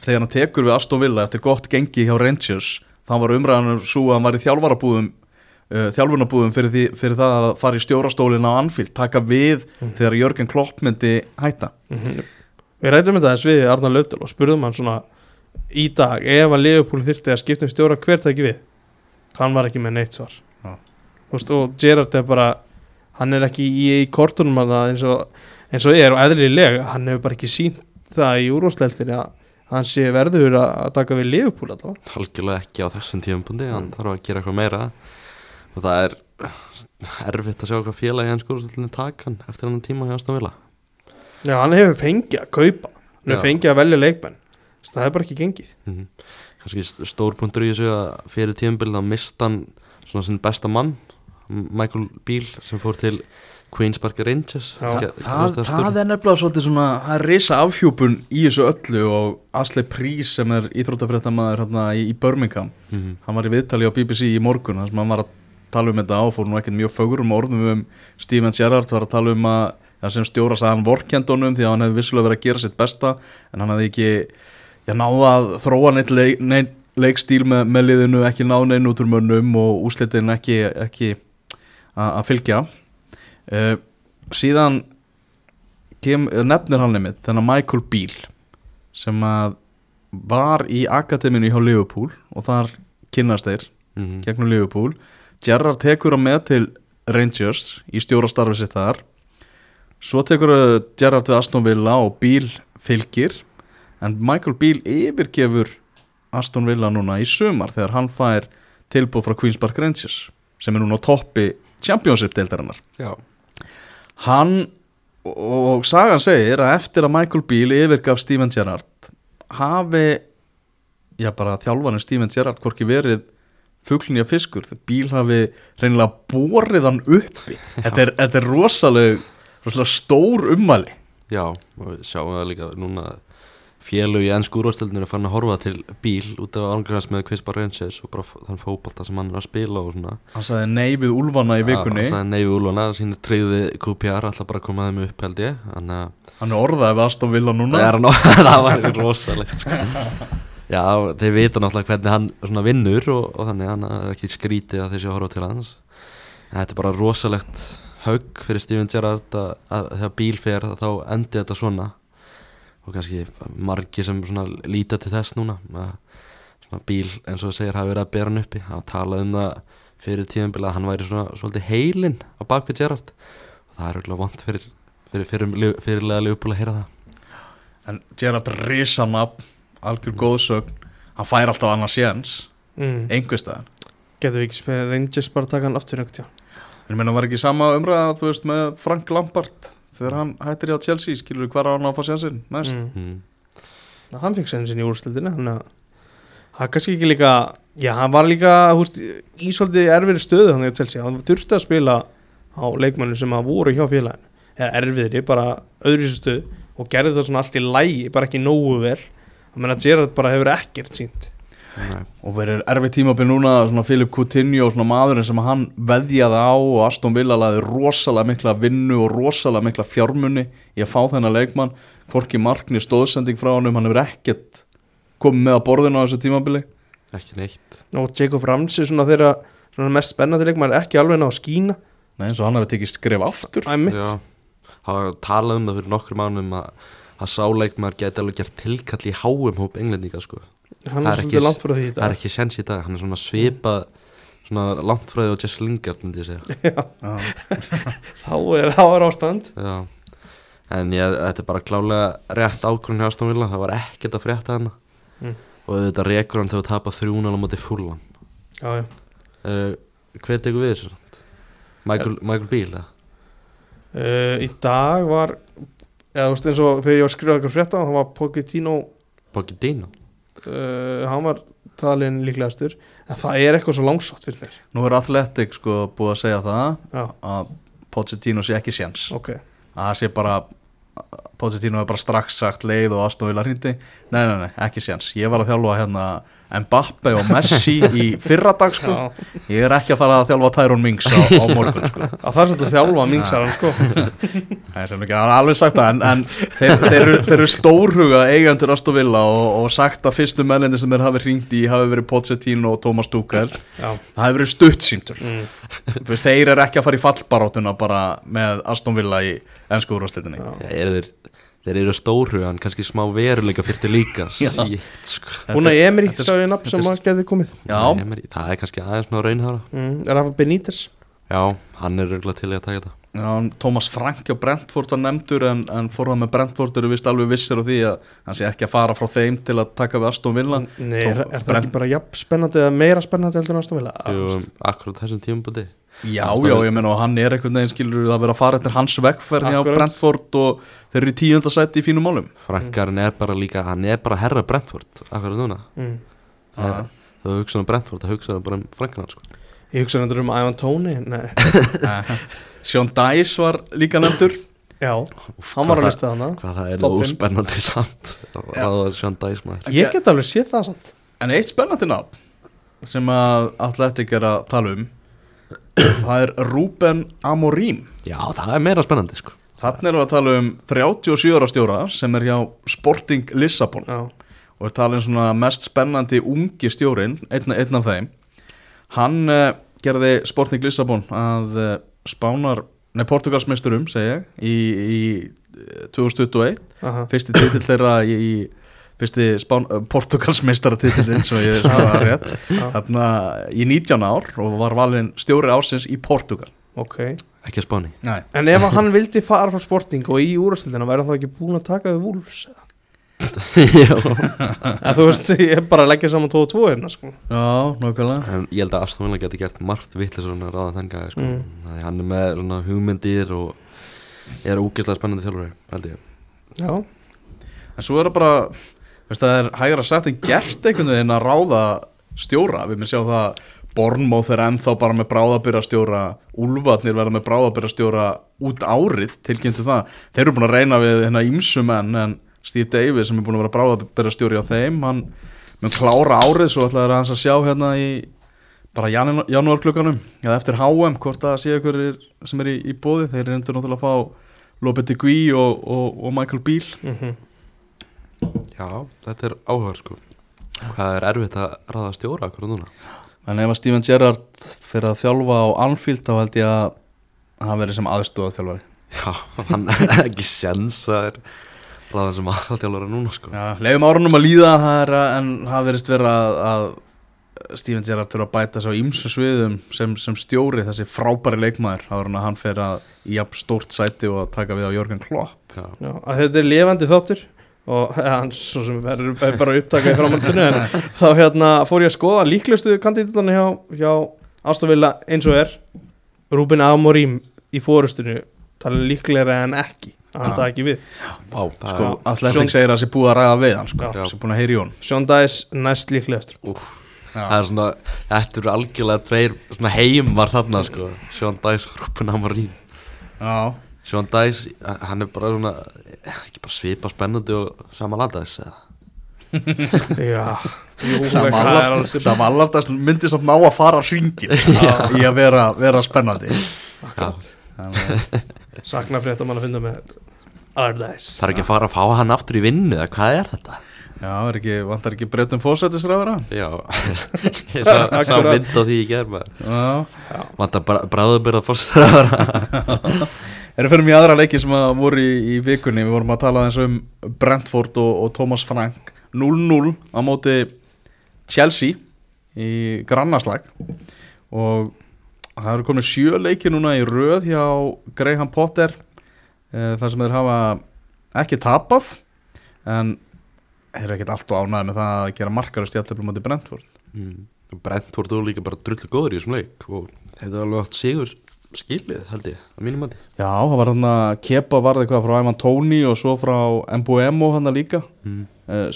þegar hann tekur við Aston Villa eftir gott gengi hjá Rangers þá var umræðan svo að hann var í þjálfarabúðum uh, þjálfunabúðum fyrir, því, fyrir það að fara í stjórastólin á Anfield taka við þegar Jörgen Klopp myndi hætta Mhm. Við rætum þetta þess við Arnar Löfdal og spurðum hann svona í dag ef að Leopold þyrfti að skipta um stjóra hver tæki við? Hann var ekki með neitt svar. Já. Þú veist, og Gerard er bara hann er ekki í, í kortunum að eins og, eins og er og eðlilega hann hefur bara ekki sínt það í úrvarsleiltinni að hann sé verður að, að taka við Leopold allavega. Algjörlega ekki á þessum tímapunkti hann þarf að gera eitthvað meira. Og það er erfitt að sjá hvað félagi hann sko taka hann eftir hann tíma hjá Aston Villa Já, hann hefur fengið að kaupa. Hann hefur fengið að velja leikmenn. Þess, það er bara ekki gengið. Mm kannski st- stór punktur í þessu að fyrir tímabilið þá mist hann svona sinn besta mann Michael Beal sem fór til Queen's Park Rangers. Það, gerðist það er nefnilega svolítið svona það er risa afhjúpun í þessu öllu og Asli Prís sem er íþróttafréttamaður hérna í, í Birmingham Mhm. hann var í viðtali á BBC í morgun þar sem hann var að tala um þetta áfór nú ekkert mjög fögurum orðum um Steven Gerrard var að tala um að ja, sem stjóra sagði hann vorkendunum því að hann hefði vissulega verið að gera sitt besta en hann hefði ekki já, náða að þróa neitt, leik, neitt leikstíl með, með liðinu ekki náða neinn út úr mönnum og úslitin ekki, ekki að fylgja. Uh, síðan kem, nefnir hann nefnir þennan Michael Beal sem að var í akademinu hjá Liverpool og þar kynnast þeir Mhm. gegnum Liverpool. Gerrard tekur hann með til Rangers í stjórastarfi sitt þar svo tekur uh, Gerrard við Aston Villa og Beal fylgir en Michael Beal yfirgefur Aston Villa núna í sumar þegar hann fær tilbúð frá Queen's Park Rangers sem er núna á toppi Championship deildarinnar. Já. hann og sagan segir að eftir að Michael Beal yfirgaf Steven Gerrard hafi já bara þjálfarinn Steven Gerrard hvorki verið að fiskur þegar Beal hafi reynilega borið hann uppi. Þetta er, þetta er rosaleg, rosaleg stór ummæli. Já, og við sjáum það líka núna félug í ennsku úrvarstöldinu er fann að horfa til bíl út af ángrifast með Bar Rangers og bara þann fótbolta sem hann er að spila og svona. Hann sagði nei við úlfana í vikunni. Það er neyfi úlvana, sín treyði QPR alltaf bara að koma þeim upp held ég. Þannig að hann er orðaði við Aston Villa núna. Er hann á, það var rosalegt sko. Já, þeir vita náttúrulega hvernig hann svona vinnur og, og þannig hann er ekki skrítið að að horfa til hans. Þetta er bara rosalegt högg fyrir Steven Gerrard að, að þegar bíl fer þá endi þetta svona. Og kannski margi sem svona líta til þess núna að svona bíl eins og þú segir hafi verið að bera hann uppi. Að tala um það fyrir tíðanbila að hann væri svona svolítið heilinn á bakvið Gerrard. Og það er auðvitað vant fyrir fyrir, fyrir, fyrirlega liðbúl að heyra það. En Gerard Risanab algjör góðsögn hann fær alltaf annars séns mm. einhverstaðar Getur við ekki spila Rangers bara að taka hann aftur einhvern tíma En menn var ekki sama umræða þú veist með Frank Lampard þegar hann hættir í á Chelsea skilur við hvar á hann að fá sénsinn næst mm. mm. Ná, Hann fikk senn sinni í úrstildinu Þannig að það er kannski ekki líka Já, hann var líka húst, í svolítið erfiðri stöðu þannig að Chelsea Hann þurfti að spila á leikmannu sem að voru hjá félaginu eða erfiðri, bara öðru stöðu og gerði það svona allt í lægi, bara ekki nógu vel Það menna að Gerard bara hefur ekkert sínt Nei. og verður erfið tímabil núna svona Philip Coutinho og svona maðurinn sem hann veðjaði á og Aston Villa laði rosalega mikla vinnu og rosalega mikla fjármunni í að fá þennan leikmann. Hvorki markni stóðsending frá hann hann hefur ekkert komið með að borðinu á þessu tímabili. Ekki neitt. Og Jacob Ramsey svona þeirra svona mest spennandi leikmann er ekki alveg ná að skína. Nei, eins og hann hefur tekið skref aftur. Það talaði um það fyrir nokkur mánum að, að sáleikmar geti alveg gert tilkall í háum hóp englendinga sko. Hann það er svolítið langt frá því í það er dag. ekki sens í dag, hann er svona svipað svona langt frá því og Jesse Lingard myndi ég segja. Þá er, er ástand. Já. en ég, þetta er bara klálega rétt ákvörðin hjá Aston Villa, það var ekkert að frétta hana Mm. og þetta rekur hann þegar það tapa þrjúnan á móti fullan uh, hver tekur við þessu? Michael, Michael Beale uh, Í dag var eða eins og þegar ég var að skrifa eitthvað frétta þá var Pochettino Pochettino uh, hann var talin líklegastur. En það er eitthvað svo langsótt fyrir mér. Nú er Athletic sko búið að segja það Já, að Pochettino sé ekki séns. Ok. Að það sé bara Pochettino hefur bara strax sagt leið og Aston Villa hrindi nei, nei, nei, ekki séns. Ég var að þjálfa hérna Mbappe og Messi í fyrra dag sko. Ég er ekki að fara að þjálfa Tyrone Mings á, á morgun sko. Að það er svolítið að þjálfa mingsar hann sko. Það er sem ekki, hann har alveg sagt það en, en þeir, þeir, eru, þeir eru stórhuga eigendur Aston Villa og, og sagt að fyrstu menninni sem þeir hafi í hafi verið Pochettino og Thomas Tuchel. Já, það hafi verið stuttsýndur mm. Þú veist, þeir eru ekki að fara í fallbarátuna bara með Aston Villa í ennsku eru þeir, eru stóru en kannski smá veruleika fyrir til líka. Shit, sko. Hún er Emri, þetta er- sá ég nafn sem að geti komið. Já, Emery, það er kannski aðeins ná raunhara mm. Rafa Benítez. Já, hann er röglega til í að taka þetta. Já, Thomas Frank og Brentford var nefndur en, en fórðan með Brentford eru vist alveg vissir á því að hann sé ekki að fara frá þeim til að taka við Aston Villa. Nei, er, er það Brent- ekki bara jafn spennandi eða meira spennandi heldur en Aston Villa? Jú, akkurat þessum tímabúti Já, já, ég menna og hann er einhvern veginn skilur það vera að fara eftir hans vegferði á. Brentford og þeir eru í tíundasætti í fínum málum. Frankarinn er bara líka, hann er bara herra Brentford Akkurat núna. Mm. Það er- Það hugsa um Brentford, það hugsa bara um Frankarinn sko. Ég hugsa þetta um Ivan Tóni Nei, Sean Dice var líka nefndur. Já, Úff, hann var að lista hana Hvað það er óspennandi samt. Var Sean Dice maður? Ég get alveg séð það samt. En eitt spennandi nafn sem að Athletic er að tala um það er Ruben Amorim. Já, það er meira spennandi sko. Þannig erum við að tala um 37 ára stjóra sem er hjá Sporting Lissabon. Já, og er talin svona mest spennandi ungi stjórin, einn, einn af þeim. Hann uh, gerði Sporting Lissabon að uh, spánar, nei Portugalsmeisturum segi ég, í, í eh, 2021, aha. Fyrsti titill þeirra í, í fyrsti spán, uh, Portugalsmeistaratitillin svo ég sagði það rétt. Þarna í 19 ár og var valinn stjóri ársins í Portugal. Ok. Ekki að spáni. Nei. En ef hann vildi fara frá Sporting og í úrstildina væri hann þá ekki búin að taka við Wolves Já. En þú veist, ég er bara að leggja saman 2 og 2 hérna sko. Já, nákvæmlega. En ég held að Aston Villa geti gert margt vitlega svona ráða þenn gæði sko. Mm. Hann er með svona hugmyndir og er ógeðslega spennandi þjálfari held ég. Já, En svo er það bara veist, það er hægra sagt en gert einhvern veginn að ráða stjóra. Við með sjá það Bornmóð er ennþá bara með bráðabyrjastjóra Úlfarnir verða með bráðabyrjastjóra út árið, tilkynntu það. Þeir eru búin að reyna við hérna ímsum en, Steve Davis sem er búin að vera bráðabyrjastjóri á þeim, hann mun klára árið svo ætlaður hans að sjá hérna í bara janu, janúarklukkanum eða eftir HM, hvort það sé ykkur sem er í, í bóði, þeir eru endur náttúrulega að fá Lopetegui og, og, og Michael Beal mm Já, þetta er áhuga sko. Hvað er erfitt að ráða stjóra akkur núna? En ef að Steven Gerrard fyrir að þjálfa á Anfield þá held ég að hann verið sem aðstóða þjálfari Já, hann er ekki sjens að er ræðan sem aðalþjálfara núna sko. Já, leifum árunum að líða það er að, en það verist vera að, að Steven Gerrard þurfa að bæta svo ímsu sviðum sem, sem stjóri þessi frábæri leikmaður áður en að hann fer að í jafn stórt sæti og að taka við á Jörgen Klopp. Já, Já, að þetta er lifandi þáttur og ja, hann svo sem verður er bara upptakað í framhaldinu en þá hérna fór ég að skoða líklegustu kandidatana hjá, hjá Ástofilla eins og er. Rúbin Amorim í fórustinu tala líklegri en ekki að hann Já. það ekki við. Það sko, Sjón- segir að það sé búið að ræða við hann sko, sem búin að heyri í hún Sean Dice næst líklegastur. Er, úf, það er svona Þetta eru algjörlega tveir heimar þarna sko. Sean Dice og Ruben Amarín Já, Sean Dice, hann er bara svona ekki bara svipa spennandi og sama Allardyce eða? Já, jú, Sam það er Allard- alveg sem- Sam Allardas myndi samt ná að fara hringin í að vera, vera spennandi. Sakna frétt að mann að finna með Allardyce Það er ekki að fara að fá hann aftur í vinnu eða hvað er þetta? Já, er ekki, vantar ekki breytum fósættisræðara Já, ég sá, mynd á því í gerð maður. Já. Vanta bráðubyrða fórstæðara Erum fyrir mjög aðra leiki sem að voru í, í vikunni. Við vorum að tala eins um Brentford og, og Thomas Frank. 0-0 á móti Chelsea í grannaslag. Og það eru komin sjö leiki núna í röð hjá Graham Potter eh, þar sem þeir hafa ekki tapað en þeir eru ekkert allt og ánæði með það að gera markarist í alltaf móti Brentford. Mm. Brent voru þú líka bara drullu góður í þessum leik og þetta er alveg allt sigur skilið held ég, að mínum mati. Já, það var hann að kepa varði eitthvað frá Ivan Tóni og svo frá Mbuemo hann líka. Mm. Eh,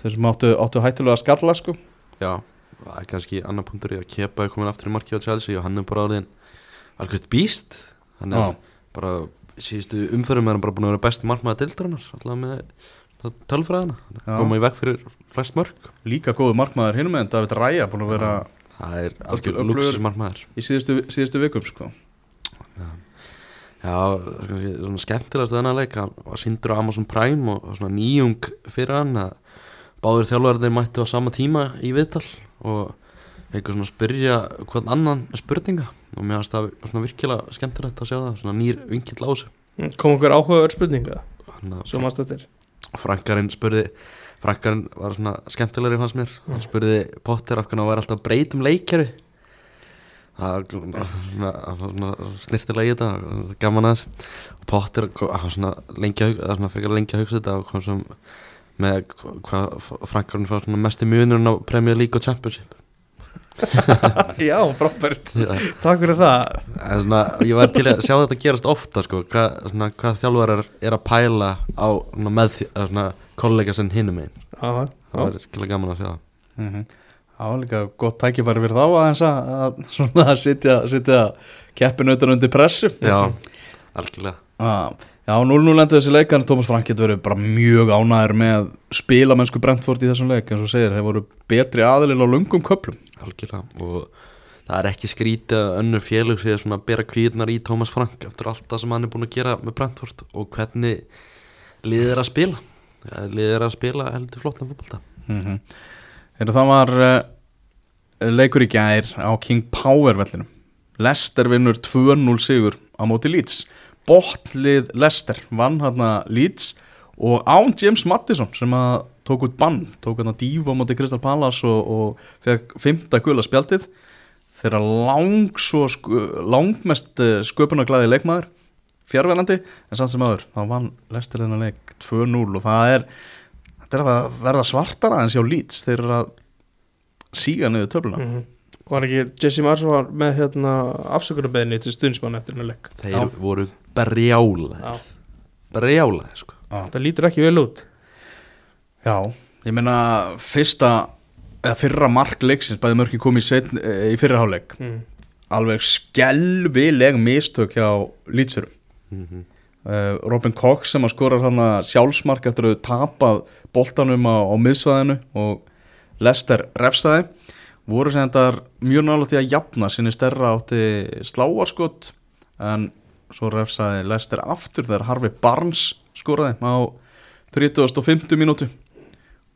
þeir sem áttu, áttu hættulega að skalla sko. Já, það er kannski annar punktur í að Kepa er komin aftur í marki á Chelsea og hann er bara orðin alveg býst hann er Já. bara síðustu umförum er hann bara búin að vera besti markmaða dildrannar alltaf með tölfræðina. Já. koma í veg fyrir flest mörg líka góðu markmaður hinum en David Ræja búin að vera það er öflugur. luxusmarkmaður í síðustu, síðustu vikum sko. Já, kannski svona skemmtilegast þennan leik sindur á Amazon Prime og, svona nýjung fyrir hann að báður þjálfarnir mættu á sama tíma í viðtal og eitthvað svona spyrja hvern annan spurninga. Og mér finnst það svona virkilega skemmtilegt að sjá það svona nýr vinkill á þessu. Kom okkur áhugaður spurninga? Að Svo þetta er Frankarinn spurði Frankarinn var svona skemmtilegri fannst mér. Hann spurði Potter af hvernig hann var alltaf að breyta um leikjari það var snirtilega í þetta gaman aðeins. Og Potter hann svona hugsa það var svona frekar lengi að hugsa þetta og kom svo með hvað Frankarinn fannst svona mest í munurinn á Premier League og Championship. Já, Já. Takk fyrir það. En svona, ég var til að sjá þetta gerast ofta sko, hvað, hvað þjálfarar er að pæla á með því- að kollega sem hinum einn það var ekki gaman að sjá. Það mm -hmm. Það var líka gott tækifæri fyrir þá aðeins að, að, svona, að sitja, sitja keppinu utan undir pressu. Já, algjörlega. Ah, Já, 0-0 endur þessi leik en Thomas Frank getur verið bara mjög ánæður með spilamennsku Brentford í þessum leik eins og segir, þeir voru betri aðilinn á lungum köplum Algjörlega og það er ekki skrítið að önnur félug sé að bera kvíðnar í Thomas Frank eftir allt það sem hann er búin að gera með Brentford og hvernig liðið er að spila liðið er að spila heldur flottan fótbolta. Mm -hmm. Það var uh, leikur í gær á King Power vellinum. Leicester vinnur 2-0 sigur á móti Leeds. Bottlið Leicester vann hérna Leeds og án James Mattisson sem að tók út bann, tók hérna dífa á móti Crystal Palace og, og fekk fymta gula spjaldið. Þeirra lang svo sku, langmest uh, sköpunarglæði leikmaður fjárverandi, en samt sem aður þá vann Leicester þennan leik 2-0 og það er þetta er að verða svartara en sjá Leeds þeir eru að síga niður töfluna Mhm. Var ekki Jesse Mars var með hérna afsökunarbeðinni til stundsmann eftir hennar leik Þeir Já. voru brjála Já, brjála sko. það lítur ekki vel út Já, ég meina fyrsta eða fyrra mark leiksins bæði mörkin kom í, setn, í fyrra hálfleik mm. alveg skelvileg mistök hjá Leedsurum mm -hmm. uh, Robin Cox sem að skorar hann að sjálfsmark eftir að tapað boltanum á, á miðsvæðinu og Lester refsaði voru sem þetta mjög nála því að jafna sinni stærra átti sláarskott en svo refsaði Lester aftur þegar Harfi Barnes skoraði á 35. mínútu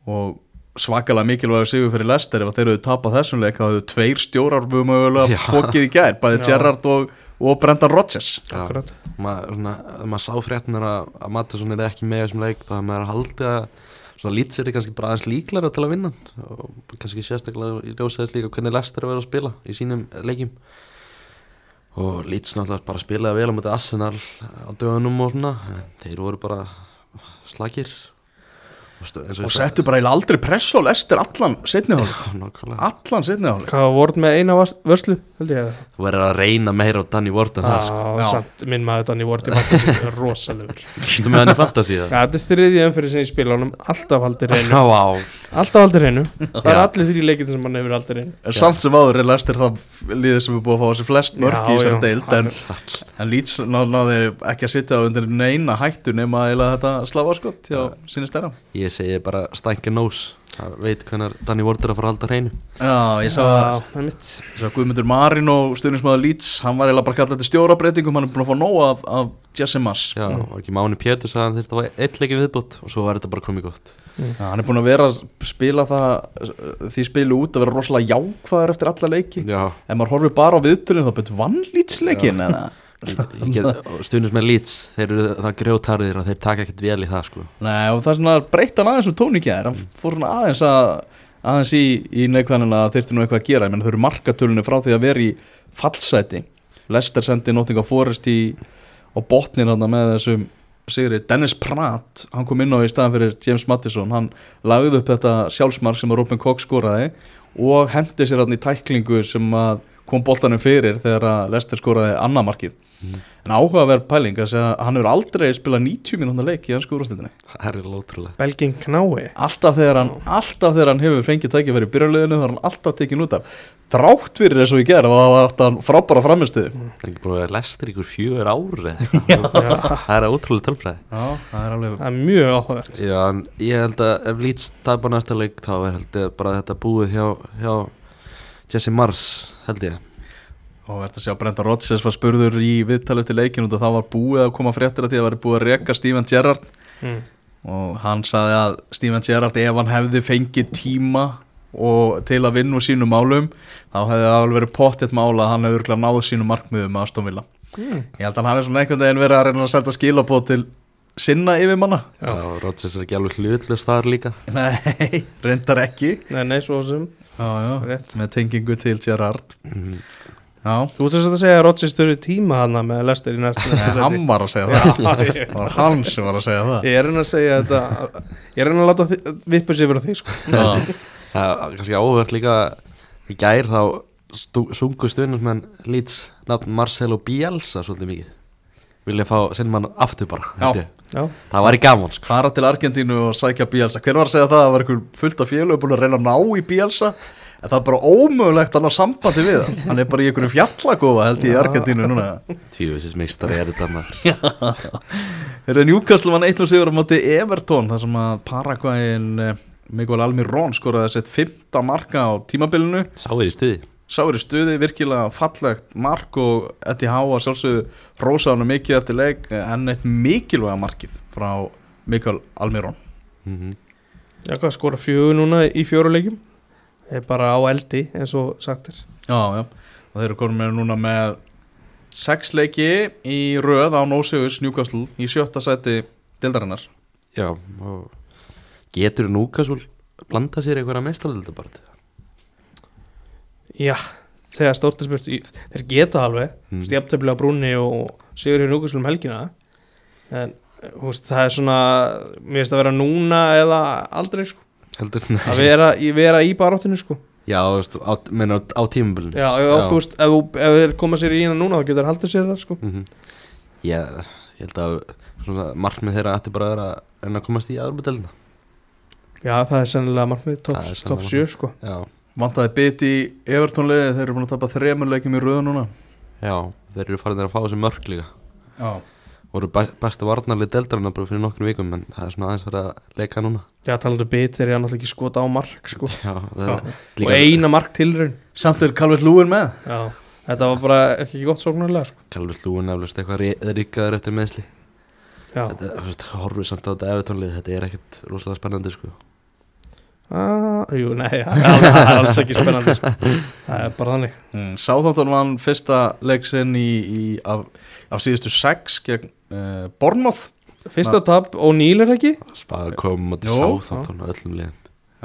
og svakalega mikilvæg sigur fyrir Lester ef þeir eru tapað þessum leik þá hefðu tveir stjórar við mögulega fókið í gær bæði. Gerrard og, og Brendan Rodgers. Maður, sá fréttunar að, að Mattisson er ekki með í þessum leik þá er maður að halda að svona lýtsir er kannski bara aðeins líklara til að vinna. Og kannski sérstaklega í ljósaðis líka hvernig Lester er að vera að spila í sínum leikjum. Og lýts náttúrulega bara spilaði vel á mútið Arsenal á dögunum og svona þeir voru bara slagir og, og settu bara eiginlega aldrei press á Lester allan setni hálfleik. Sagði- nákvæmlega. Allan setni hálfleik. Hvað voru með eina vörslu, held ég? Þú verður að reyna meira á Danny Ward en það sko. Minn maður Danny Ward í fantasy er rosalegur. Þú með hann í fantasy það? Þetta er þriðið umfyrir sem ég spila honum alltaf Já, vá. Alltaf haldir hreinu. Það er allir þrjí leikir sem hann hefur haldir hreinu. En samt sem áður er Lester það liðið sem er búið að fá þessi flest mörg í þessari deild en, en Leeds ná, náði ekki að sitja á undir neina hættu nema eiginlega Ég segi bara stænki nós. Það veit hvernig Danny Ward er að fara að halda hreinu. Já, ég sá að Já, það er mitt Svo Guðmundur Marín og stuðnismæður Leeds hann var eiginlega bara kallað þetta stjórabreitingum hann er búin að fá nóg af, af Jesse Mass Já, var ekki Máni Pétur sagði hann þurfti að hafa eitt leiki viðbútt og svo var þetta bara komið gott. Já, hann er búin að vera að spila það því spilu út að vera rosalega jákvæður eftir alla leiki. Já, ef maður horfir bara á viðtölinn þá betur vann Leeds leikin eða stundins með Leeds þeir eru það grjótarðir og þeir taka ekkert vel í það sko. Nei, og það er svona breytt hann aðeins um tóníkja þér hann fór svona aðeins að aðeins í, í neikvæðanina að þyrfti nú eitthvað að gera. Ég menn þau eru markatölunni frá því að vera í fallseti Lester sendi Nottingham Forest í á botnin hann með þessum sigri. Dennis Pratt, hann kom inn á í staðan fyrir James Mattisson, hann lagði upp þetta sjálfsmark sem að Robin Koch skoraði og hendi sér hann í tæklingu sem að kom boltanum fyrir þegar að Lester skoraði annamarkið en áhugaverð pæling að segja að hann hefur aldrei spilað 90 mínúna leik í hansku úrstættinni Það er lótrúlega Belgin knái. Alltaf þegar hann, alltaf þegar hann hefur fengið tækifæri í byrjarliðinu þá er hann alltaf tekin út af. Þrátt fyrir eins og ég ger og það var alltaf frábæra framistuðu Það er ekki búin að vera lestir ykkur fjögur ár eða eitthvað. Það er ótrúlega tölfræði. Já, það er alveg Það er mjög áhugavert. Ég held að ef Leeds tapar Jesse Mars held ég. Og verður að sjá Brenda Rodgers var spurður í viðtal eftir leikin og það var búið að koma fréttir að því að það var búið að reka Steven Gerrard. Mm. og hann saði að Steven Gerrard ef hann hefði fengið tíma og til að vinna úr sínum málum þá hefði það alveg verið pottitt mála að hann hefði örgulega náð sínum markmiðum með Aston Villa. Mm. ég held að hann hafi svona einhvern veginn verið að reyna að senda skilabóð til sinna yfirmanna. Já. Já, Rodgers er ekki alveg hlutlust þar líka. Nei, reyndar ekki. Nei, nei, svo sem já, já, Rétt. með tengingu til Gerrard Mhm. Já, Þú ert að segja að Rodgers störu tíma hana með Lester í næsta Nei, hann var að segja það. Það var hann sem var að segja það. Ég er að segja þetta Ég er að láta vippa sér fyrir því sko. Er kannski áhugavert líka í gær þá sungu stundum Leeds nafn Marcelo Bielsa svolítið mikið Vilja fá sinn mann aftur bara Já. Já, Það var í gaman sko. Fara til Argentínu og sækja Bielsa. Hver var að segja það? Það var einhver fullt af félög búin að reyna að ná í Bielsa. En það er bara ómögulegt að ná sambandi við hann. Hann er bara í einhverju fjallagófa held ég í Argentínu núna. Tvífisins meistari er þetta eru Newcastle vann 1-0 sigur á móti Everton þar sem að Paraguayin Miguel Almirón skoraði sett 15 marka á tímabilinu. Sá er í stuði Sá er í stuði, virkilega fallegt. Mark og Howe að sjálfsögðu rósaðanum mikið eftir leik en eitt mikilvæga markið frá Mikael Almirón mm -hmm. já hvað skora fjögur núna í er bara á eldi eins og sagt er. Já, já, og þeir eru komin með núna með sex leiki í röð á Nósigus Newcastle í sjötta sæti dildarinnar Já, og getur Núkasúl blanda sér einhverja meistaröldu bara Já, þegar stórt spurt í- Þeir geta alveg Mm. á brúnni og sigur í núkuslum helgina En veist, það er svona Mér finnst að vera núna eða aldrei sko. Heldur, Að vera, í- vera í baráttinu sko. Já, veist, á, meina, á tímabilinu Já, já. þú veist, ef, þeir koma sér í hérna núna þá getur þeir haldið sér það sko. mm Já, ég held að svona, markmið þeirra ætti bara að vera reyna að komast í aðurbedelina Já, það er sennilega sennilega top 7 sko. Já, Vantaði bit í Everton liði, þeir eru búin að tapa þremur leikim í röð núna. Já, þeir eru farin að fá þessi mörk líka. Já. Voru bæ, bestu varnarlið deldarinn bara fyrir nokkrum vikum en það er svona aðeins verið að leika núna. Já, talandu bit þeir eru náttúrulega ekki skota á mark sko. Já, það Já. er Og eina mark tilraun Samt er Calvert Lúin með. Já, þetta var bara ekki gott sóknarlega sko. Kalvur Lúin eflust eitthvað ríkaður eftir meðsli Já, Þetta, horfið samt á þetta efitónlið þetta er ekkert rosalega spennandi sko ah, Jú, nei, það er alls ekki spennandi sko. Það er bara þannig. Mm, Sáþáttan vann fyrsta leik sinn í, í, af, af síðustu sex gegn uh, Bornmoth Fyrsta tap, O'Neill er ekki? Spaga kom á til Jó. sáþáttan á öllum liðum.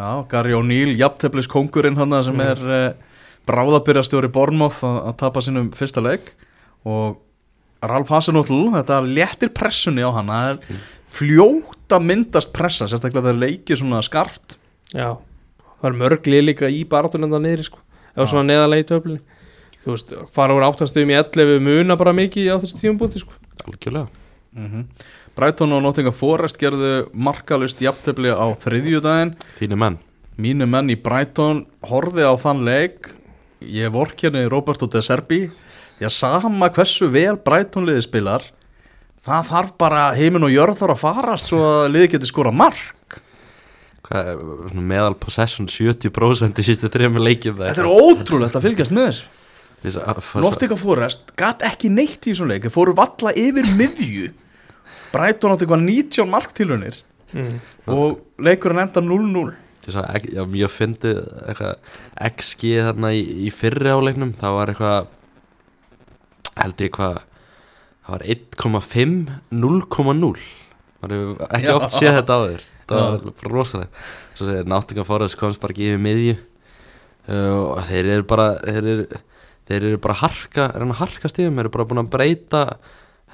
Já, Gary O'Neill, jafnteflis kongurinn hann sem Mm. er uh, bráðabyrjastjóri Bornmoth að, að tapa sínum fyrsta leik. Og Ralf Hasenhutl, þetta léttir pressunni á hann, það er fljóta myndast pressa, sérstaklega það er leikið svona skarft Já, það er mörglið líka í barátunum það niðri sko. Eða svona neðalegi töflinni Þú veist, fara úr áttastöðum í 11 muna bara mikið á þessi tímabúti sko. Algjörlega. Mm Brighton og Nottingham Forest gerðu markalust jafntefli á þriðjudaginn. Þínu menn. Mínu menn í Brighton horfið á þann leik. Ég vorkenni Roberto De Serbi. Því að sama hversu vel Brighton liði spilar það þarf bara heiminn og jörð þarf að farast svo að liði geti skora mark meðal possession 70% í sístu þrejum leikjum þetta er ótrúlegt að fylgjast með þessu. Ótrúlega Nottingham Forest gat ekki neitt í þessum leik. Þeir fóru valla yfir miðju. Brighton átti eitthvað 19 marktilunir mm. og leikurinn enda 0-0 Já, mjög fyndið eitthvað XG þarna í, í fyrri áleiknum það var eitthvað held ég hvað það var 1,5 0,0 Það hefur ekki Já. oft séð þetta áður það var rosalega svo segir Nottingham Forest komst bara ekki yfir miðju. Uh, og þeir eru bara þeir eru, þeir eru bara harka reyna að harka stíðum, þeir eru bara búin að breyta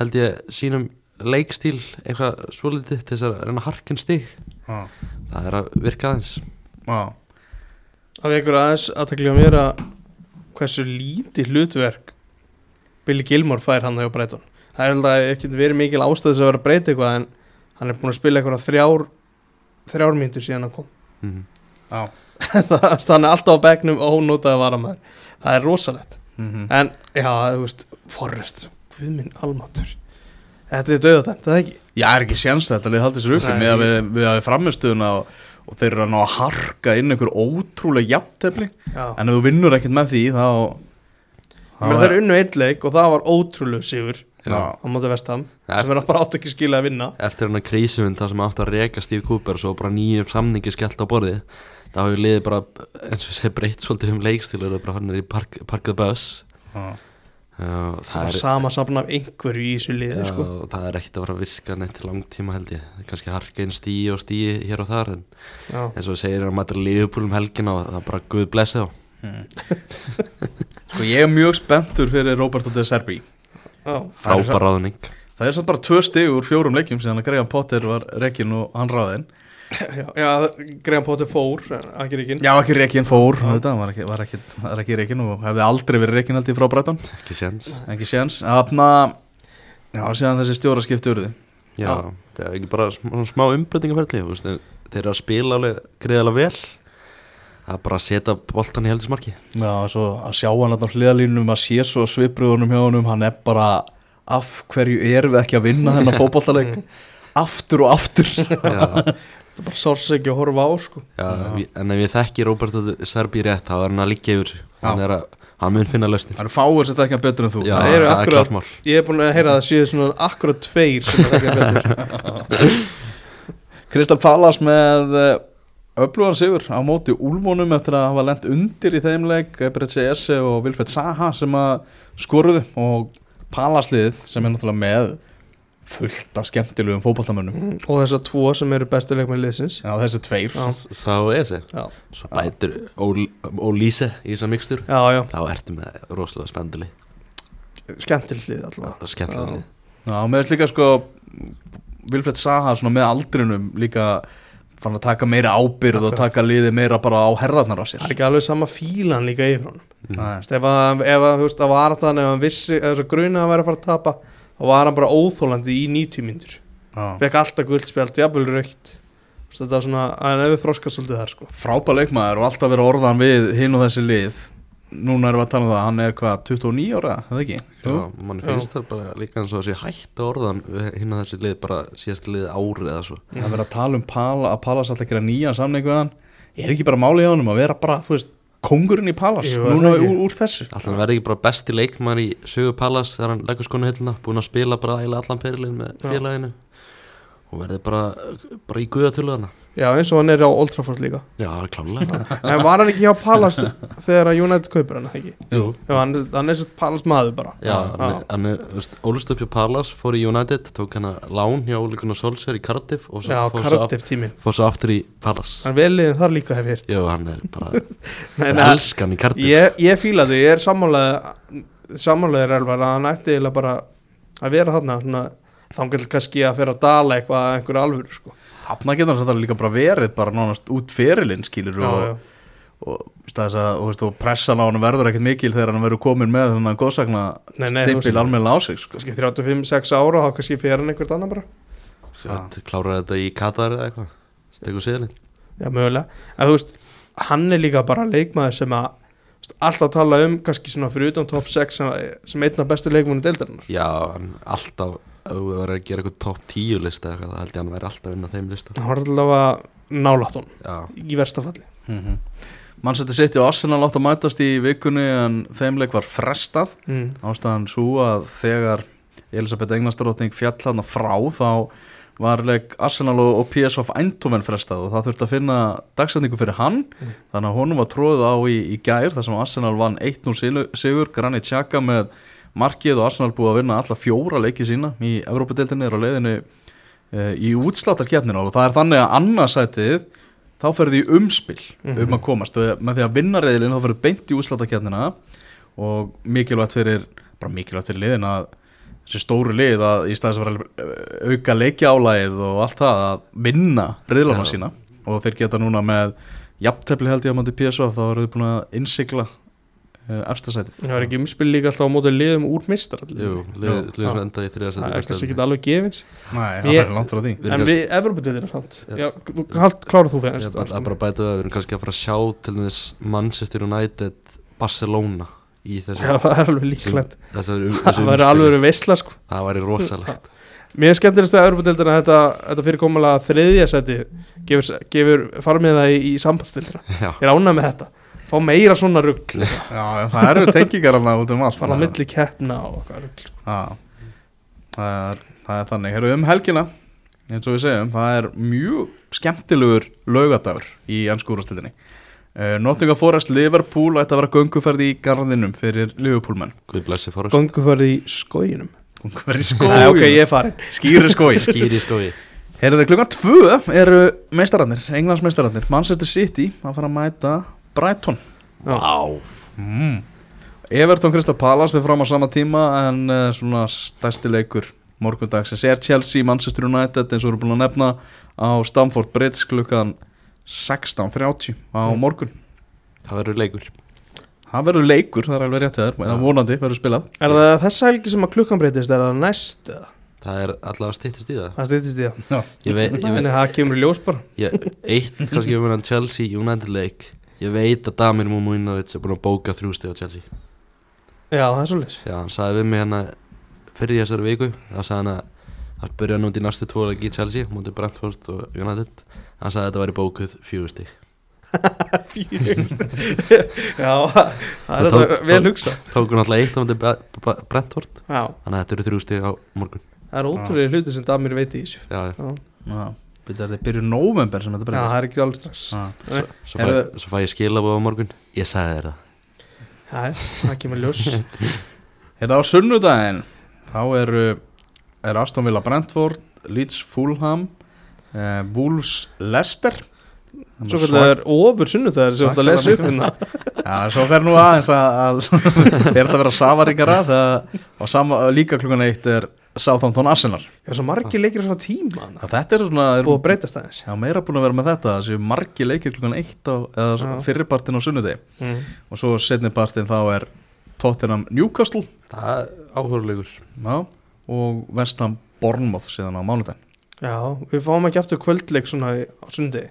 held ég sínum leikstíl eitthvað svolítið til þess að reyna að harkin stíg Já, það er að virka aðeins. Já, Það vekur aðeins aðtaklega mér að hversu lítið hlutverk Billy Gilmore fær hann hjá Brighton. Það er held að ekki verið mikil ástæðis að vera að breyta eitthvað en hann er búin að spila eitthvað þrjár þrjár mínútur síðan hann kom. Mm. hann er alltaf á bekknum og hún notaði varamæður það er rosalegt. Mm en já, þú veist, Forrest við minn almatur þetta er döðatæmt, það er ekki? Já, er ekki séns þetta lið haldið sér með að við, við að framistuðuna og, og þeir eru að ná að harka inn einhver ótrúlega jafntefli. Já. en ef þú vinnur ekkert með því þá menn það er unnu einn leik og það var ótrúlega sigur. Á móti vestam sem er bara átt ekki skilja að vinna eftir hann að krísuvinn það sem átti að reka Steve Cooper og svo bara nýjum samningi skellt á borðið þá hefur liðið bara eins og sé breytt svolítið um leikstíl og bara hann er í park, Park the Bus Já. og það það er er, sama safn af einhverju í þessu liði sko. það er ekkit að fara að virka neitt til langtíma held ég Það er kannski harka einn stíi og stíi hér og þar en já. eins og segir hann mætir liðupúl um helgina og það er bara guð blessi þá Sko ég er mjög spenntur fyrir Roberto De Serbi. Frábær ráðning Það er samt bara tvö stig úr fjórum leikjum síðan að Graham Potter var rekin og hann ráðinn. Já, já, Graham Potter fór ekki reikinn Já, ekki rekin fór, þetta var ekki, var ekki, var ekki rekin og hefði aldrei verið rekin held ég frá Brighton. Ekki séns. Ekki séns, aðna Já, síðan þessi stjóraskipti urði já, það er ekki bara smá, smá umbreytingaferðli þeir eru að spila alveg greiðalega vel það er bara að setja boltan í heldismarki Já, svo að sjá hann á hliðalínum að sé svo svipriðunum hjá honum hann er bara af hverju erum við ekki að vinna þennan fótballtaleg aftur og aftur. Já. Það er bara sársækja að horfa á sko. Já, við- en ef ég þekki Roberto Serbi rétt þá er hann að liggja yfir. Hann, Já. er að, hann mun finna lausnir. Það eru fáir sem ekki betur en þú. Já, það það akkurat- ég er búin að heyra að það séu svona akkurat tveir sem ekki betur. Kristal Pallas með öflugan sigur á móti Úlfónum eftir að hafa lent undir í þeim leik Ebretsi Esse og Vilfred Saha sem að skoruðu. Og Pallasliðið sem er náttúrulega með fullt af skemmtilegum fótballtamönnum og þessar tvo sem eru bestu leikmenn liðsins. Já, þessi tveir. Sá er þessi já, Svo bætur Ól- Ólíse í þessa mikstur já, já. þá ertu með rosalega spendili skemmtilegt lið allavega. Og skemmtilega Já. Já, með líka sko Vilfred Saha svona með aldrinum líka fann að taka meira ábyrð og Akkurat. taka liði meira bara á herðarnar á sér það er ekki alveg sama fílan líka yfir honum Mm. Ef að, ef að þú veist að var þannig ef hann vissi, eða þess að gruna að væri að fara að tapa þá var hann bara óþólandi í 90 mínútur Já. fekk alltaf guldspjald, jafnvel raukt þetta var svona, hann hefur þroskast svolítið þar sko frábær leikmaður og alltaf verið orðan við hinn og þessi lið núna erum við að tala um það, hann er hvað 29 ára, það ekki? Já, mann finnst það bara líka eins og að sé hætt að orðan hinn að þessi lið bara síðast lið árið eða svo Það er verið að tala um Pala, að Palas alltaf gera nýja samning við hann er ekki bara málið hjá honum að vera bara, þú veist kongurinn í er núna ekki? úr, úr þessu Alltaf hann verði ekki bara besti leikmar í sögu Pallas þegar hann leggur skonu hillina búin að spila bara allan fyrirlin með Já. félaginu og verði bara, bara í guðatölu hana Já, eins og hann er á Old Trafford líka. Já, klálega En var hann ekki hjá Palace þegar að United kaupir hann, ekki? Jú. Já, hann, hann er sett Palace maður bara. Já, er- hann er, þú veist, ólust upp hjá Palace, fór í United, tók hann að lán hjá Ole Gunnar Solskjaer í Cardiff og svo Já, fór, svo, Cardiff tíminn. af- fór svo aftur í Palace. Hann veliðin þar líka hef ég heyrt. Jú, hann er bara, Nei, bara nei, elskan í Cardiff. Ég, ég fíla því, ég er sammálaðið Sammálaðið er alveg að hann ætti eiginlega bara að vera þarna svona, þannig kannski að fyrir að dala eitthvað að einhverju alvöru sko. Þarna getur hann þetta líka bara verið bara nánast út ferilinn skilur Já, og, já. og, og, að, og, veist, og pressan á hann verður ekkert mikil þegar hann verður komin með Nei, nei, þú veist- stimpil almennilega á sig sko. kannski 35-6 ára þá kannski fyrir hann einhvert annan bara. Svo klárar þetta í Katar eða eitthvað? Stekur síðan Já, mögulega. En þú veist, hann er líka bara leikmaður sem að alltaf tala um kannski svona fyrir utan top 6 sem, sem einn af bestu leikmunu deildarinnar. Já, hann alltaf ef þú verður að gera eitthvað top 10 lista eða eitthvað, það held ég að hann væri alltaf inn á þeim lista hann var alltaf að nálátt honum Já, í verstafalli mm -hmm. Mannsætti sitt og Arsenal átt að mætast í vikunni en þeimleik var frestað mm. ástæðan svo að þegar Elisabeth Englandsdrótning fjall hann frá þá var leik Arsenal og, og PSV Eindhoven frestað og það þurfti að finna dagsendingu fyrir hann Mm. þannig að honum var tróðið á í, í gær þar sem Arsenal vann 1-0 sigur- sigur Granit Xhaka með markið og Arsenal búið að vinna alla fjóra leiki sína í Evrópadeildinni er á leiðinu e, í útsláttarkjarninu og það er þannig að annarsætið þá ferði í umspil Mhm. um að komast og með því að vinna reyðilinn þá ferði beint í útsláttarkjarnina og mikilvægt fyrir bara mikilvægt fyrir liðin að þessi stóru lið að í staðis að vera að auka leikjálægið og allt það að vinna reyðlana Já. sína og þeir geta núna með jafntefli held ég á mandi PSV þá eru þau búin að innsigla uh, efstasætið það var ekki umspil líka alltaf á móti liðum úr mistar jú, liður Já. sem enda í þriða það er kannski ekki alveg gefins. Nei, það er langt frá því. En við, Evropadeildina samt. Já. já, klára þú fyrir Ég að bara bæta það, við erum kannski að fara að sjá til dæmis Manchester United Barcelona í þessu já, það er alveg líklegt. Um- það umspili. alveg veistla sko. Það væri rosalegt. Mér er skemmtilegst að Europadeildina þetta, þetta fyrirkomulega þriðja seti gefur, gefur farmiða í, í sambandstildina Já, Ég er ánægð með þetta Fá meira svona rugg Já, það eru tengingar alveg út um allt. Fara á milli keppna og okkar rugg sko. Já, það er, það er þannig. Herru um helgina, eins og við segjum það er mjög skemmtilegur laugadagur í ennskúrastildinni uh, Nottingham Forest Liverpool ætti að vera gönguferð í garðinum fyrir Liverpoolmenn. Guð blessi Forrest Gönguferð í skóginum. Gönguferð í Nei, ok, skóin ég er farin Skýri skóin Skýri skói Herru klukkan tvö eru meistararnir, Englands meistararnir Manchester City að fara að mæta Brighton. Vá. Mm. Everton Crystal Palace við fram á sama tíma en uh, svona stærsti leikur morgundagsins er Chelsea Manchester United eins og við erum búin að nefna á Stamford Bridge klukkan 16.30 á Mm. morgun. Það verður leikur. Það verður leikur, það er alveg rétt að það vonandi verður spilað. Er það þessa helgi sem að klukkan breytist Er það næst eða? Það er allavega stýttist í það. Það stýttist í það. Já. Ég veit, ég En veit það kemur ljós bara. Ég, Eitt kannski um hennan Chelsea United leik Ég veit að Damir Muminovic er búin að bóka þrjú steg á Chelsea. Já, það er svolítið Já, hann sagði við mig hérna fyrir þessari viku. Þá sagði hann að hann byrja nú út í næstu tvo leiki í Chelsea mútið Brentford og United. Hann sagði að þetta væri bókuð fjögur stík Já, það er Það tók- þetta vel hugsa tóku náttúrulega eitt á mútið Brentford. Já, þannig að þetta eru þrjú stík á morgun. Það er ótrúlega hluti sem Damir veit í þessu. Já, já. Já, Já, byrja þetta byrju november sem þetta Já, breytist? það er ekki alveg strax. Já. Nei, Svo, fæ, Eru- svo fæ ég skilabóð á morgun. Ég sagði þér það. Já, það kemur í ljós. Hérna á sunnudaginn þá eru er Aston Villa Brentford Leeds Fulham uh, Wolves Leicester. Svo kallar það er ofur sunnudagar sem þú ert að lesa upp hérna. Já, svo fer nú aðeins að, að fer þetta að vera safaríkara þegar og sama, líka klukkan eitt er Southampton Arsenal. Já, svo margir leikir á svona tíma þarna. Já, þetta er svona er, Búið að breytast aðeins. Já, meira búin að vera með þetta þessi margi leikir klukkan eitt á, eða Já. fyrirpartin á sunnudegi. Mm. og svo setnipartin þá er Tottenham Newcastle. Það er áhörulegur já, og Vestham Bournemouth síðan á mánudaginn. Já, við fáum ekki aftur kvöldleik svona á sundi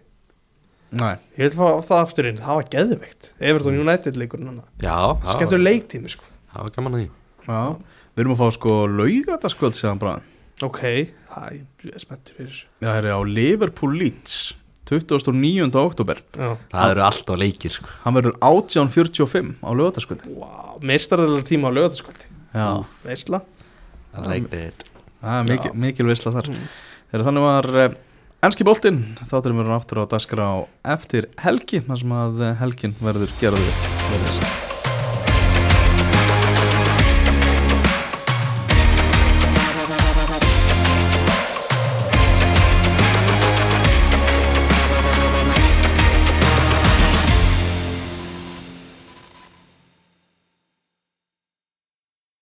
Nei, Ég vil fá það aftur inn, það var geðveikt. Everton United leikurinn hann Skemmtur leiktími sko. það var gaman að því. Já, við erum að fá sko laugataskvöld síðan bara. Ok, það er er spenntur fyrir þessu. Já, það er á Liverpool Leeds 29. oktober Já, Það eru alltaf leikir sko. Hann verður 18.45 á laugataskvöldi wow, meistarðalega tíma á lögataskvöldi Já, Veistla I like that. Það er mikil, mikil veisla þar. Mm. Þegar þannig var uh, Enski boltinn, þátturum við aftur á dagskrá eftir helgi, þar sem að eh, helgin verður gerður verður þess